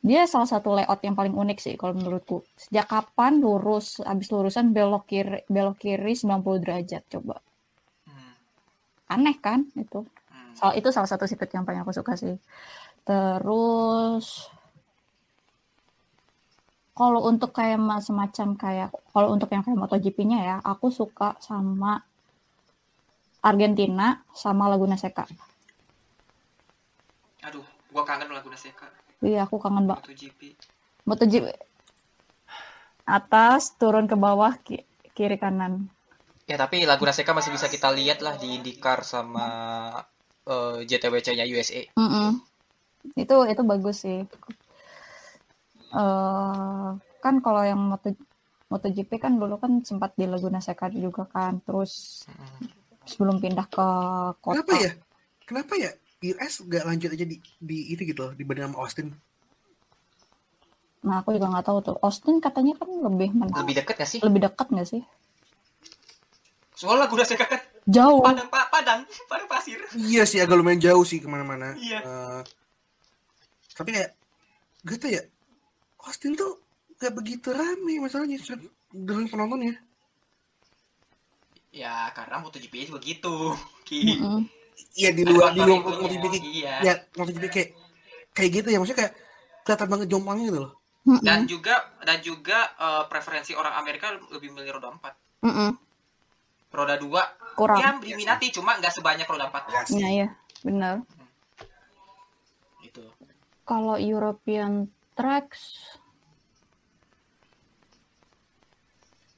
Dia salah satu layout yang paling unik sih kalau menurutku. Sejak kapan lurus habis lurusan belok kiri belok kiri 90 derajat coba. Hmm. Aneh kan itu? Hmm. Soal itu salah satu secret yang paling aku suka sih. Terus kalau untuk kayak ma- semacam kayak kalau untuk yang kayak MotoGP-nya ya, aku suka sama Argentina sama Laguna Seca. Aduh, gua kangen Laguna Seca. Iya, aku kangen banget. MotoGP. MotoGP atas turun ke bawah ki- kiri kanan. Ya tapi Laguna Seca masih bisa kita lihat lah di IndyCar sama eh, JTWC-nya USA. Mm-mm. Itu itu bagus sih. Eh kan kalau yang Moto MotoGP kan dulu kan sempat di Laguna Seca juga kan, terus sebelum pindah ke kota. Kenapa ya? Kenapa ya? US nggak lanjut aja di, di itu gitu loh dibanding sama Austin. Nah aku juga nggak tahu tuh. Austin katanya kan lebih men- Lebih dekat gak sih? lebih dekat nggak sih? Soalnya Laguna Seca kan Jauh. padang pa- padang, padang pasir. Iya sih agak lumayan jauh sih ke mana-mana. Iya. Eh, tapi kayak gitu ya. Austin tuh gak begitu rame masalahnya dengan penontonnya. Ya karena MotoGP gitu. Mm-mm. Iya di luar di luar Faktor MotoGP kayak, Iya. ya MotoGP kayak kayak gitu ya maksudnya kayak kelihatan banget jomplangnya gitu loh. Dan juga dan juga eh, preferensi orang Amerika lebih milih roda 4. Mm-mm. Roda 2 Kurang. ya diminati cuma nggak sebanyak roda 4. Ya sih. Nah ya, benar. Gitu. Kalau European tracks,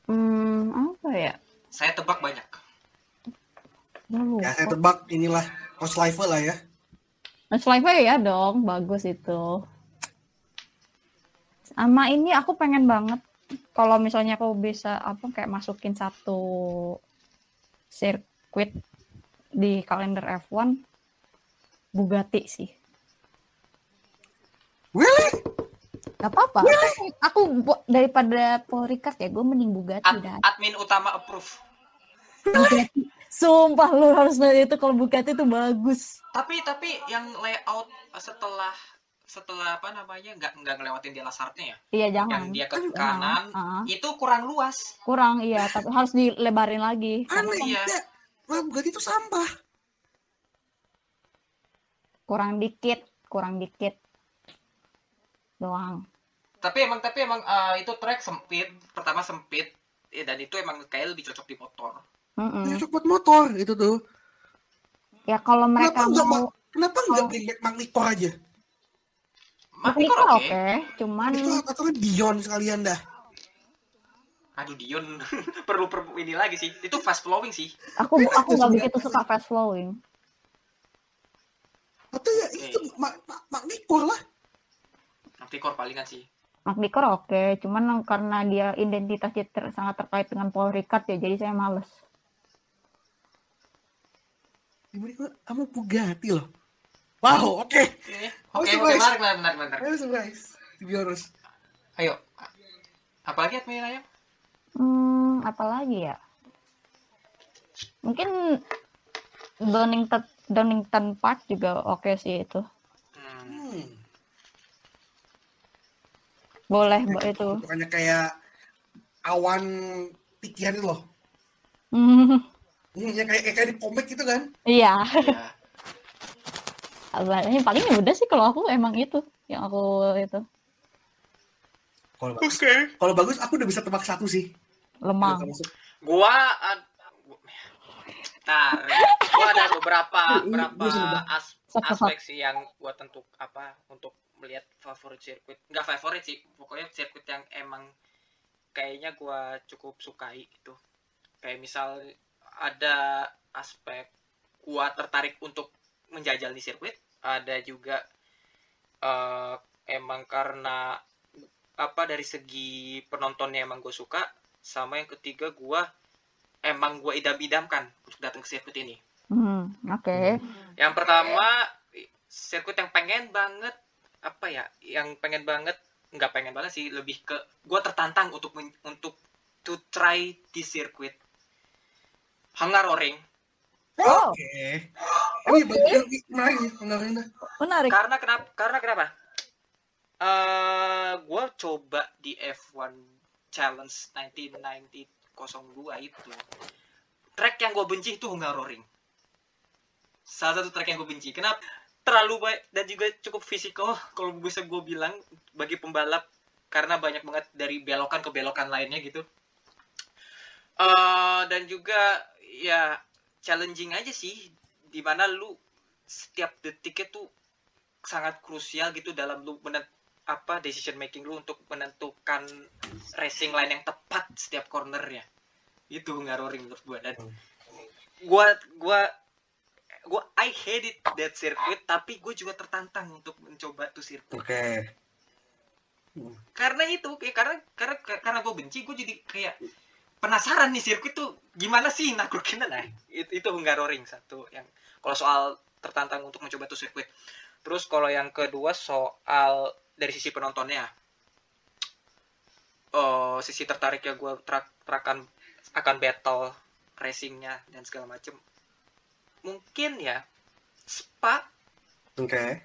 hmm, apa ya? Saya tebak banyak. Ya saya tebak inilah Coach Live lah ya. Mas Live ya dong, bagus itu. Sama ini aku pengen banget kalau misalnya aku bisa apa kayak masukin satu sirkuit di kalender F1 Bugatti sih. Really? Gak apa-apa. Aku bu- daripada Paul Ricard ya, gue mending Bugatti Ad- dah. admin utama approve. Bugatti. Sumpah lu harus lihat itu kalau Bugatti itu bagus. Tapi tapi yang layout setelah setelah apa namanya nggak nggak ngelewatin dia lasarnya ya, Iya yang jangan. dia ke kanan Ah, itu kurang luas. kurang iya, tapi harus dilebarin lagi. Aneh Iya. ya. Wah, Bugatti itu sampah. kurang dikit, kurang dikit doang. Tapi emang tapi emang eh, itu track sempit, pertama sempit, ya, dan itu emang kayak lebih cocok di motor. Mm-mm. cocok buat motor itu tuh. Ya kalau mereka Kenapa nggak mau Kenapa nggak Oh. bring back Magnicore aja? Magnicore oke. oke, cuman Itu atau kan Dion sekalian dah. Aduh Dion perlu per ini lagi sih. Itu fast flowing sih. aku aku nggak begitu suka fast flowing. Atau ya itu Ma- Ma- Magnicore lah. Magnicore palingan sih. Magnicore oke, cuman karena dia identitasnya ter- sangat terkait dengan Paul Ricard ya, jadi saya males. Magnicore sama Bugatti loh. Wow, oke. Oke, Oh, oke, surprise. menarik, menarik, menarik, menarik. Ayo surprise. To be honest. Ayo. Apalagi admin ayam? Hmm, apalagi ya? Mungkin Donington Donington Park juga oke sih itu. Hmm. Hmm. Boleh mbak itu. Bukannya kayak awan pikiran itu loh. Hmm, Hmm, yang kayak, kayak di komik gitu kan. iya. Ya. Apalagi paling ya udah sih kalau aku emang itu yang aku itu Kalau bagus, Oke. kalau bagus aku udah bisa tebak satu sih. lemah. Gua ad... Nah, gua ada beberapa ini beberapa sudah. as- aspek sih yang gua tentu apa untuk melihat favorit sirkuit. Enggak favorit sih, pokoknya sirkuit yang emang kayaknya gua cukup sukai gitu. Kayak misal ada aspek gua tertarik untuk menjajal di sirkuit, ada juga eh, emang karena apa dari segi penontonnya emang gue suka sama yang ketiga gua emang gue idam-idamkan untuk datang ke sirkuit ini Hmm, oke. yang pertama sirkuit yang pengen banget apa ya yang pengen banget nggak pengen banget sih lebih ke gue tertantang untuk men- untuk to try di sirkuit Hungaroring Oh, Oke. Bagus, menarik nih, menarik karena kenapa karena kenapa? Eh gue coba di F1 Challenge 1990 02 itu. Track yang gue benci itu Hungaroring salah satu track yang gue benci. Kenapa terlalu baik dan juga cukup fisikal kalau bisa gue bilang bagi pembalap karena banyak banget dari belokan ke belokan lainnya gitu. Eh dan juga ya challenging aja sih di mana lu setiap detiknya tuh sangat krusial gitu dalam lu menent apa decision making lu untuk menentukan racing line yang tepat setiap cornernya. Itu ngaroring menurut gua dan gua gua gua I hate it that circuit tapi gue juga tertantang untuk mencoba tuh sirkuit Oke. karena itu kayak karena karena karena gue benci gue jadi kayak penasaran nih sirkuit tuh gimana sih? Naklukinnya nah itu, itu Hungaroring satu yang kalau soal tertantang untuk mencoba tuh sirkuit terus kalau yang kedua soal dari sisi penontonnya. Oh sisi tertarik ya gue trak trakan akan battle racingnya dan segala macem mungkin ya Spa Oke.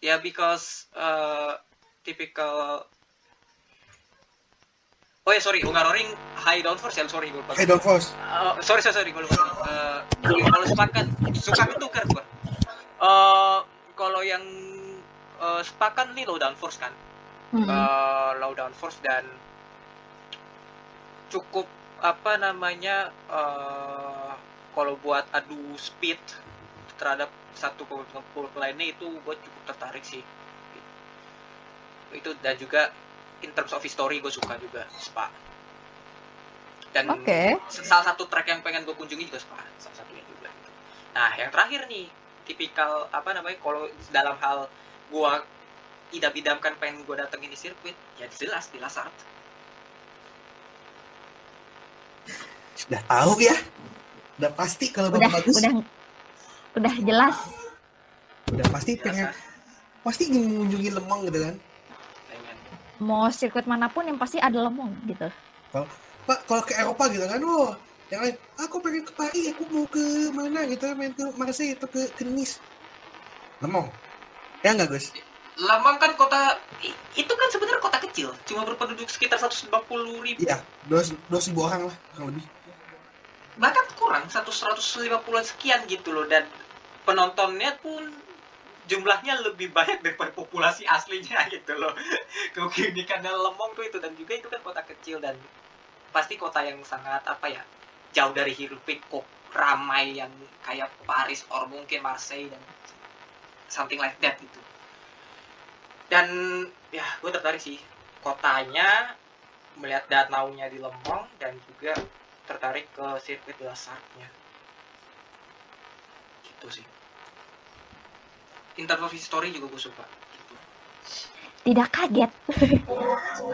ya because uh, typical oh ya sorry Hungaroring high downforce ya sorry gue lupa Hey, don't force. Uh, sorry sorry sorry gue lupa uh, kalau sepakan suka ketukar gue uh, kalau yang uh, sepakan nih low downforce kan Hmm. uh, low downforce dan cukup apa namanya uh, kalau buat adu speed terhadap satu pembalap lainnya itu gue cukup tertarik sih itu dan juga in terms of history gue suka juga Spa dan Oke. salah satu track yang pengen gue kunjungi juga Spa salah satunya juga nah yang terakhir nih tipikal apa namanya kalau dalam hal gue idam-idamkan pengen gue datengin di sirkuit ya jelas di Lazard Sudah tahu ya? Udah pasti kalau Udah, bagus. udah, udah jelas. Udah pasti pengen pasti ingin mengunjungi Lemong gitu kan. Mau sirkuit mana pun yang pasti ada lemong gitu. Pak, kalau ke Eropa gitu kan, oh, yang lain, aku pengen ke Paris, aku mau ke mana gitu, main ke Marseille atau ke, ke Nice. Lemong. Ya enggak, Gus? Lamang kan kota itu kan sebenarnya kota kecil cuma berpenduduk sekitar 150 ribu Iya, dua, dua ribu orang lah, kurang lebih. Bahkan kurang 100 150 sekian gitu loh. Dan penontonnya pun jumlahnya lebih banyak daripada populasi aslinya gitu loh. Keunikannya Lemong tuh itu dan juga itu kan kota kecil dan pasti kota yang sangat apa ya jauh dari hiruk pikuk ramai yang kayak Paris or mungkin Marseille dan something like that gitu. Dan ya gue tertarik sih kotanya melihat danaunya di Lembang dan juga tertarik ke sirkuit Sarthe-nya gitu sih in terms of history juga gue suka gitu. Tidak kaget.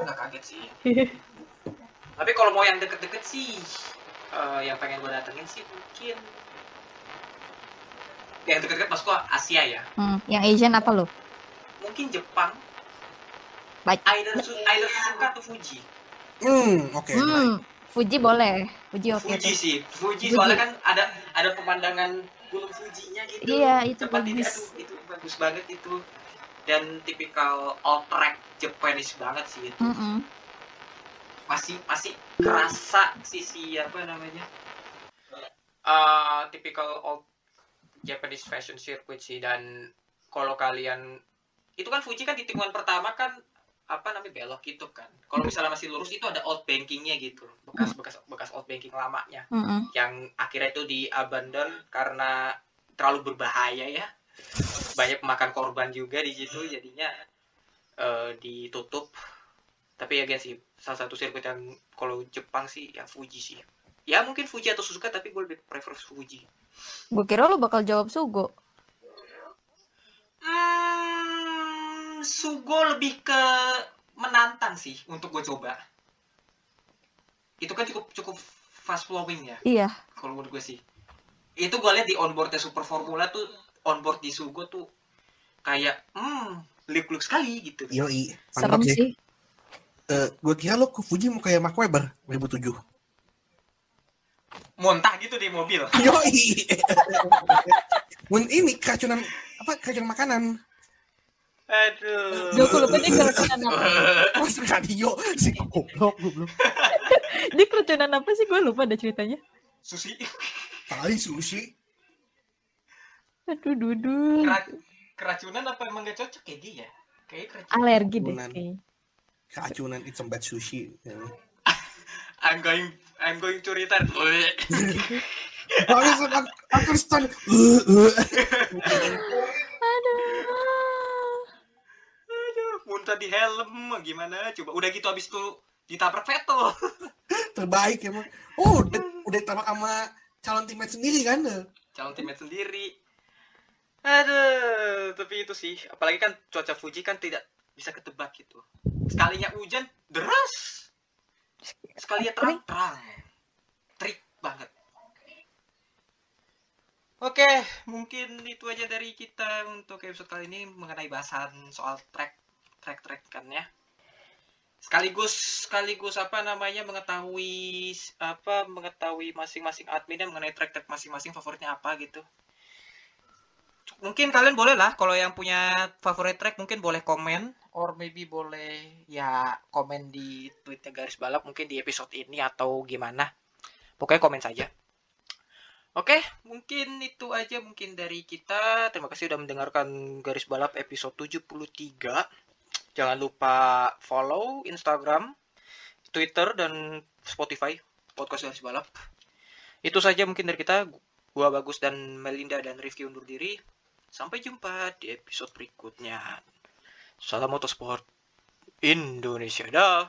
Nggak kaget sih tapi kalau mau yang deket-deket sih eh, yang pengen gue datengin sih mungkin yang deket-deket maksud gue Asia ya Hmm, yang Asian apa lo? mungkin Jepang Baik. either, Su- either Suzuka atau Fuji Hmm, oke. Hmm, Fuji boleh. Fuji oke Fuji tuh. sih Fuji Fuji. soalnya kan ada ada pemandangan gunung Fujinya gitu Iya, itu tempat ini bagus. aduh itu bagus banget itu dan tipikal all track Japanese banget sih itu Mm-mm. masih masih kerasa sisi apa namanya uh, typical old Japanese fashion circuit sih dan kalau kalian itu kan Fuji kan di tikungan pertama kan apa namanya belok gitu kan. Kalau misalnya masih lurus itu ada old bankingnya gitu. Bekas bekas bekas old banking lamanya. Mm-mm. yang akhirnya itu di abandon karena terlalu berbahaya ya. Banyak memakan korban juga di situ jadinya eh, ditutup. Tapi ya guys sih salah satu sirkuit yang kalau Jepang sih ya Fuji sih. Ya mungkin Fuji atau Suzuka tapi gue lebih prefer Fuji. Gue kira lo bakal jawab Sugo. hmm, Sugo lebih ke menantang sih untuk gue coba itu kan cukup cukup fast flowing ya Iya. kalau menurut gue sih itu gue lihat di onboardnya Super Formula tuh onboard di Sugo tuh kayak hmm liuk-liuk sekali gitu Yoi. Serem Mantap sih. sih. Eh, gue kira lo ke Fuji mau kayak Mark Webber 2007. muntah gitu di mobil Yoi. Mun ini keracunan apa keracunan makanan. Aduh Gue lupa dia keracunan apa. Mas radio si goblok goblok. Dia keracunan apa sih? Gue lupa ada ceritanya. susi Tai sushi. Aduh, dudu. Kera- keracunan apa emang gak cocok ya dia kayak keracunan Alergi deh. Keracunan. kayaknya. Keracunan it's a bad sushi. Ya. I'm going I'm going to return aku, aku stun. Uh, uh. Aduh. Aduh muntah di helm gimana? Coba udah gitu abis itu ditabrak Vettel Terbaik emang. Oh, udah, udah tabak sama calon teammate sendiri kan? calon teammate sendiri. Aduh tapi itu sih. Apalagi kan cuaca Fuji kan tidak bisa ketebak gitu. Sekalinya hujan deras. Sekalinya terang-terang trik banget. Oke mungkin itu aja dari kita untuk episode kali ini mengenai bahasan soal track track track kan ya. Sekaligus sekaligus apa namanya mengetahui apa mengetahui masing-masing adminnya mengenai track-track masing-masing favoritnya apa gitu. Mungkin kalian boleh lah kalau yang punya favorit track mungkin boleh komen or maybe boleh ya komen di tweetnya garis balap mungkin di episode ini atau gimana. Pokoknya komen saja. Oke mungkin itu aja mungkin dari kita. Terima kasih sudah mendengarkan garis balap episode 73 Jangan lupa follow Instagram, Twitter, dan Spotify podcast garis balap. Itu saja mungkin dari kita. Gua Bagus dan Melinda dan Rifki undur diri. Sampai jumpa di episode berikutnya. Salam motorsport Indonesia dah.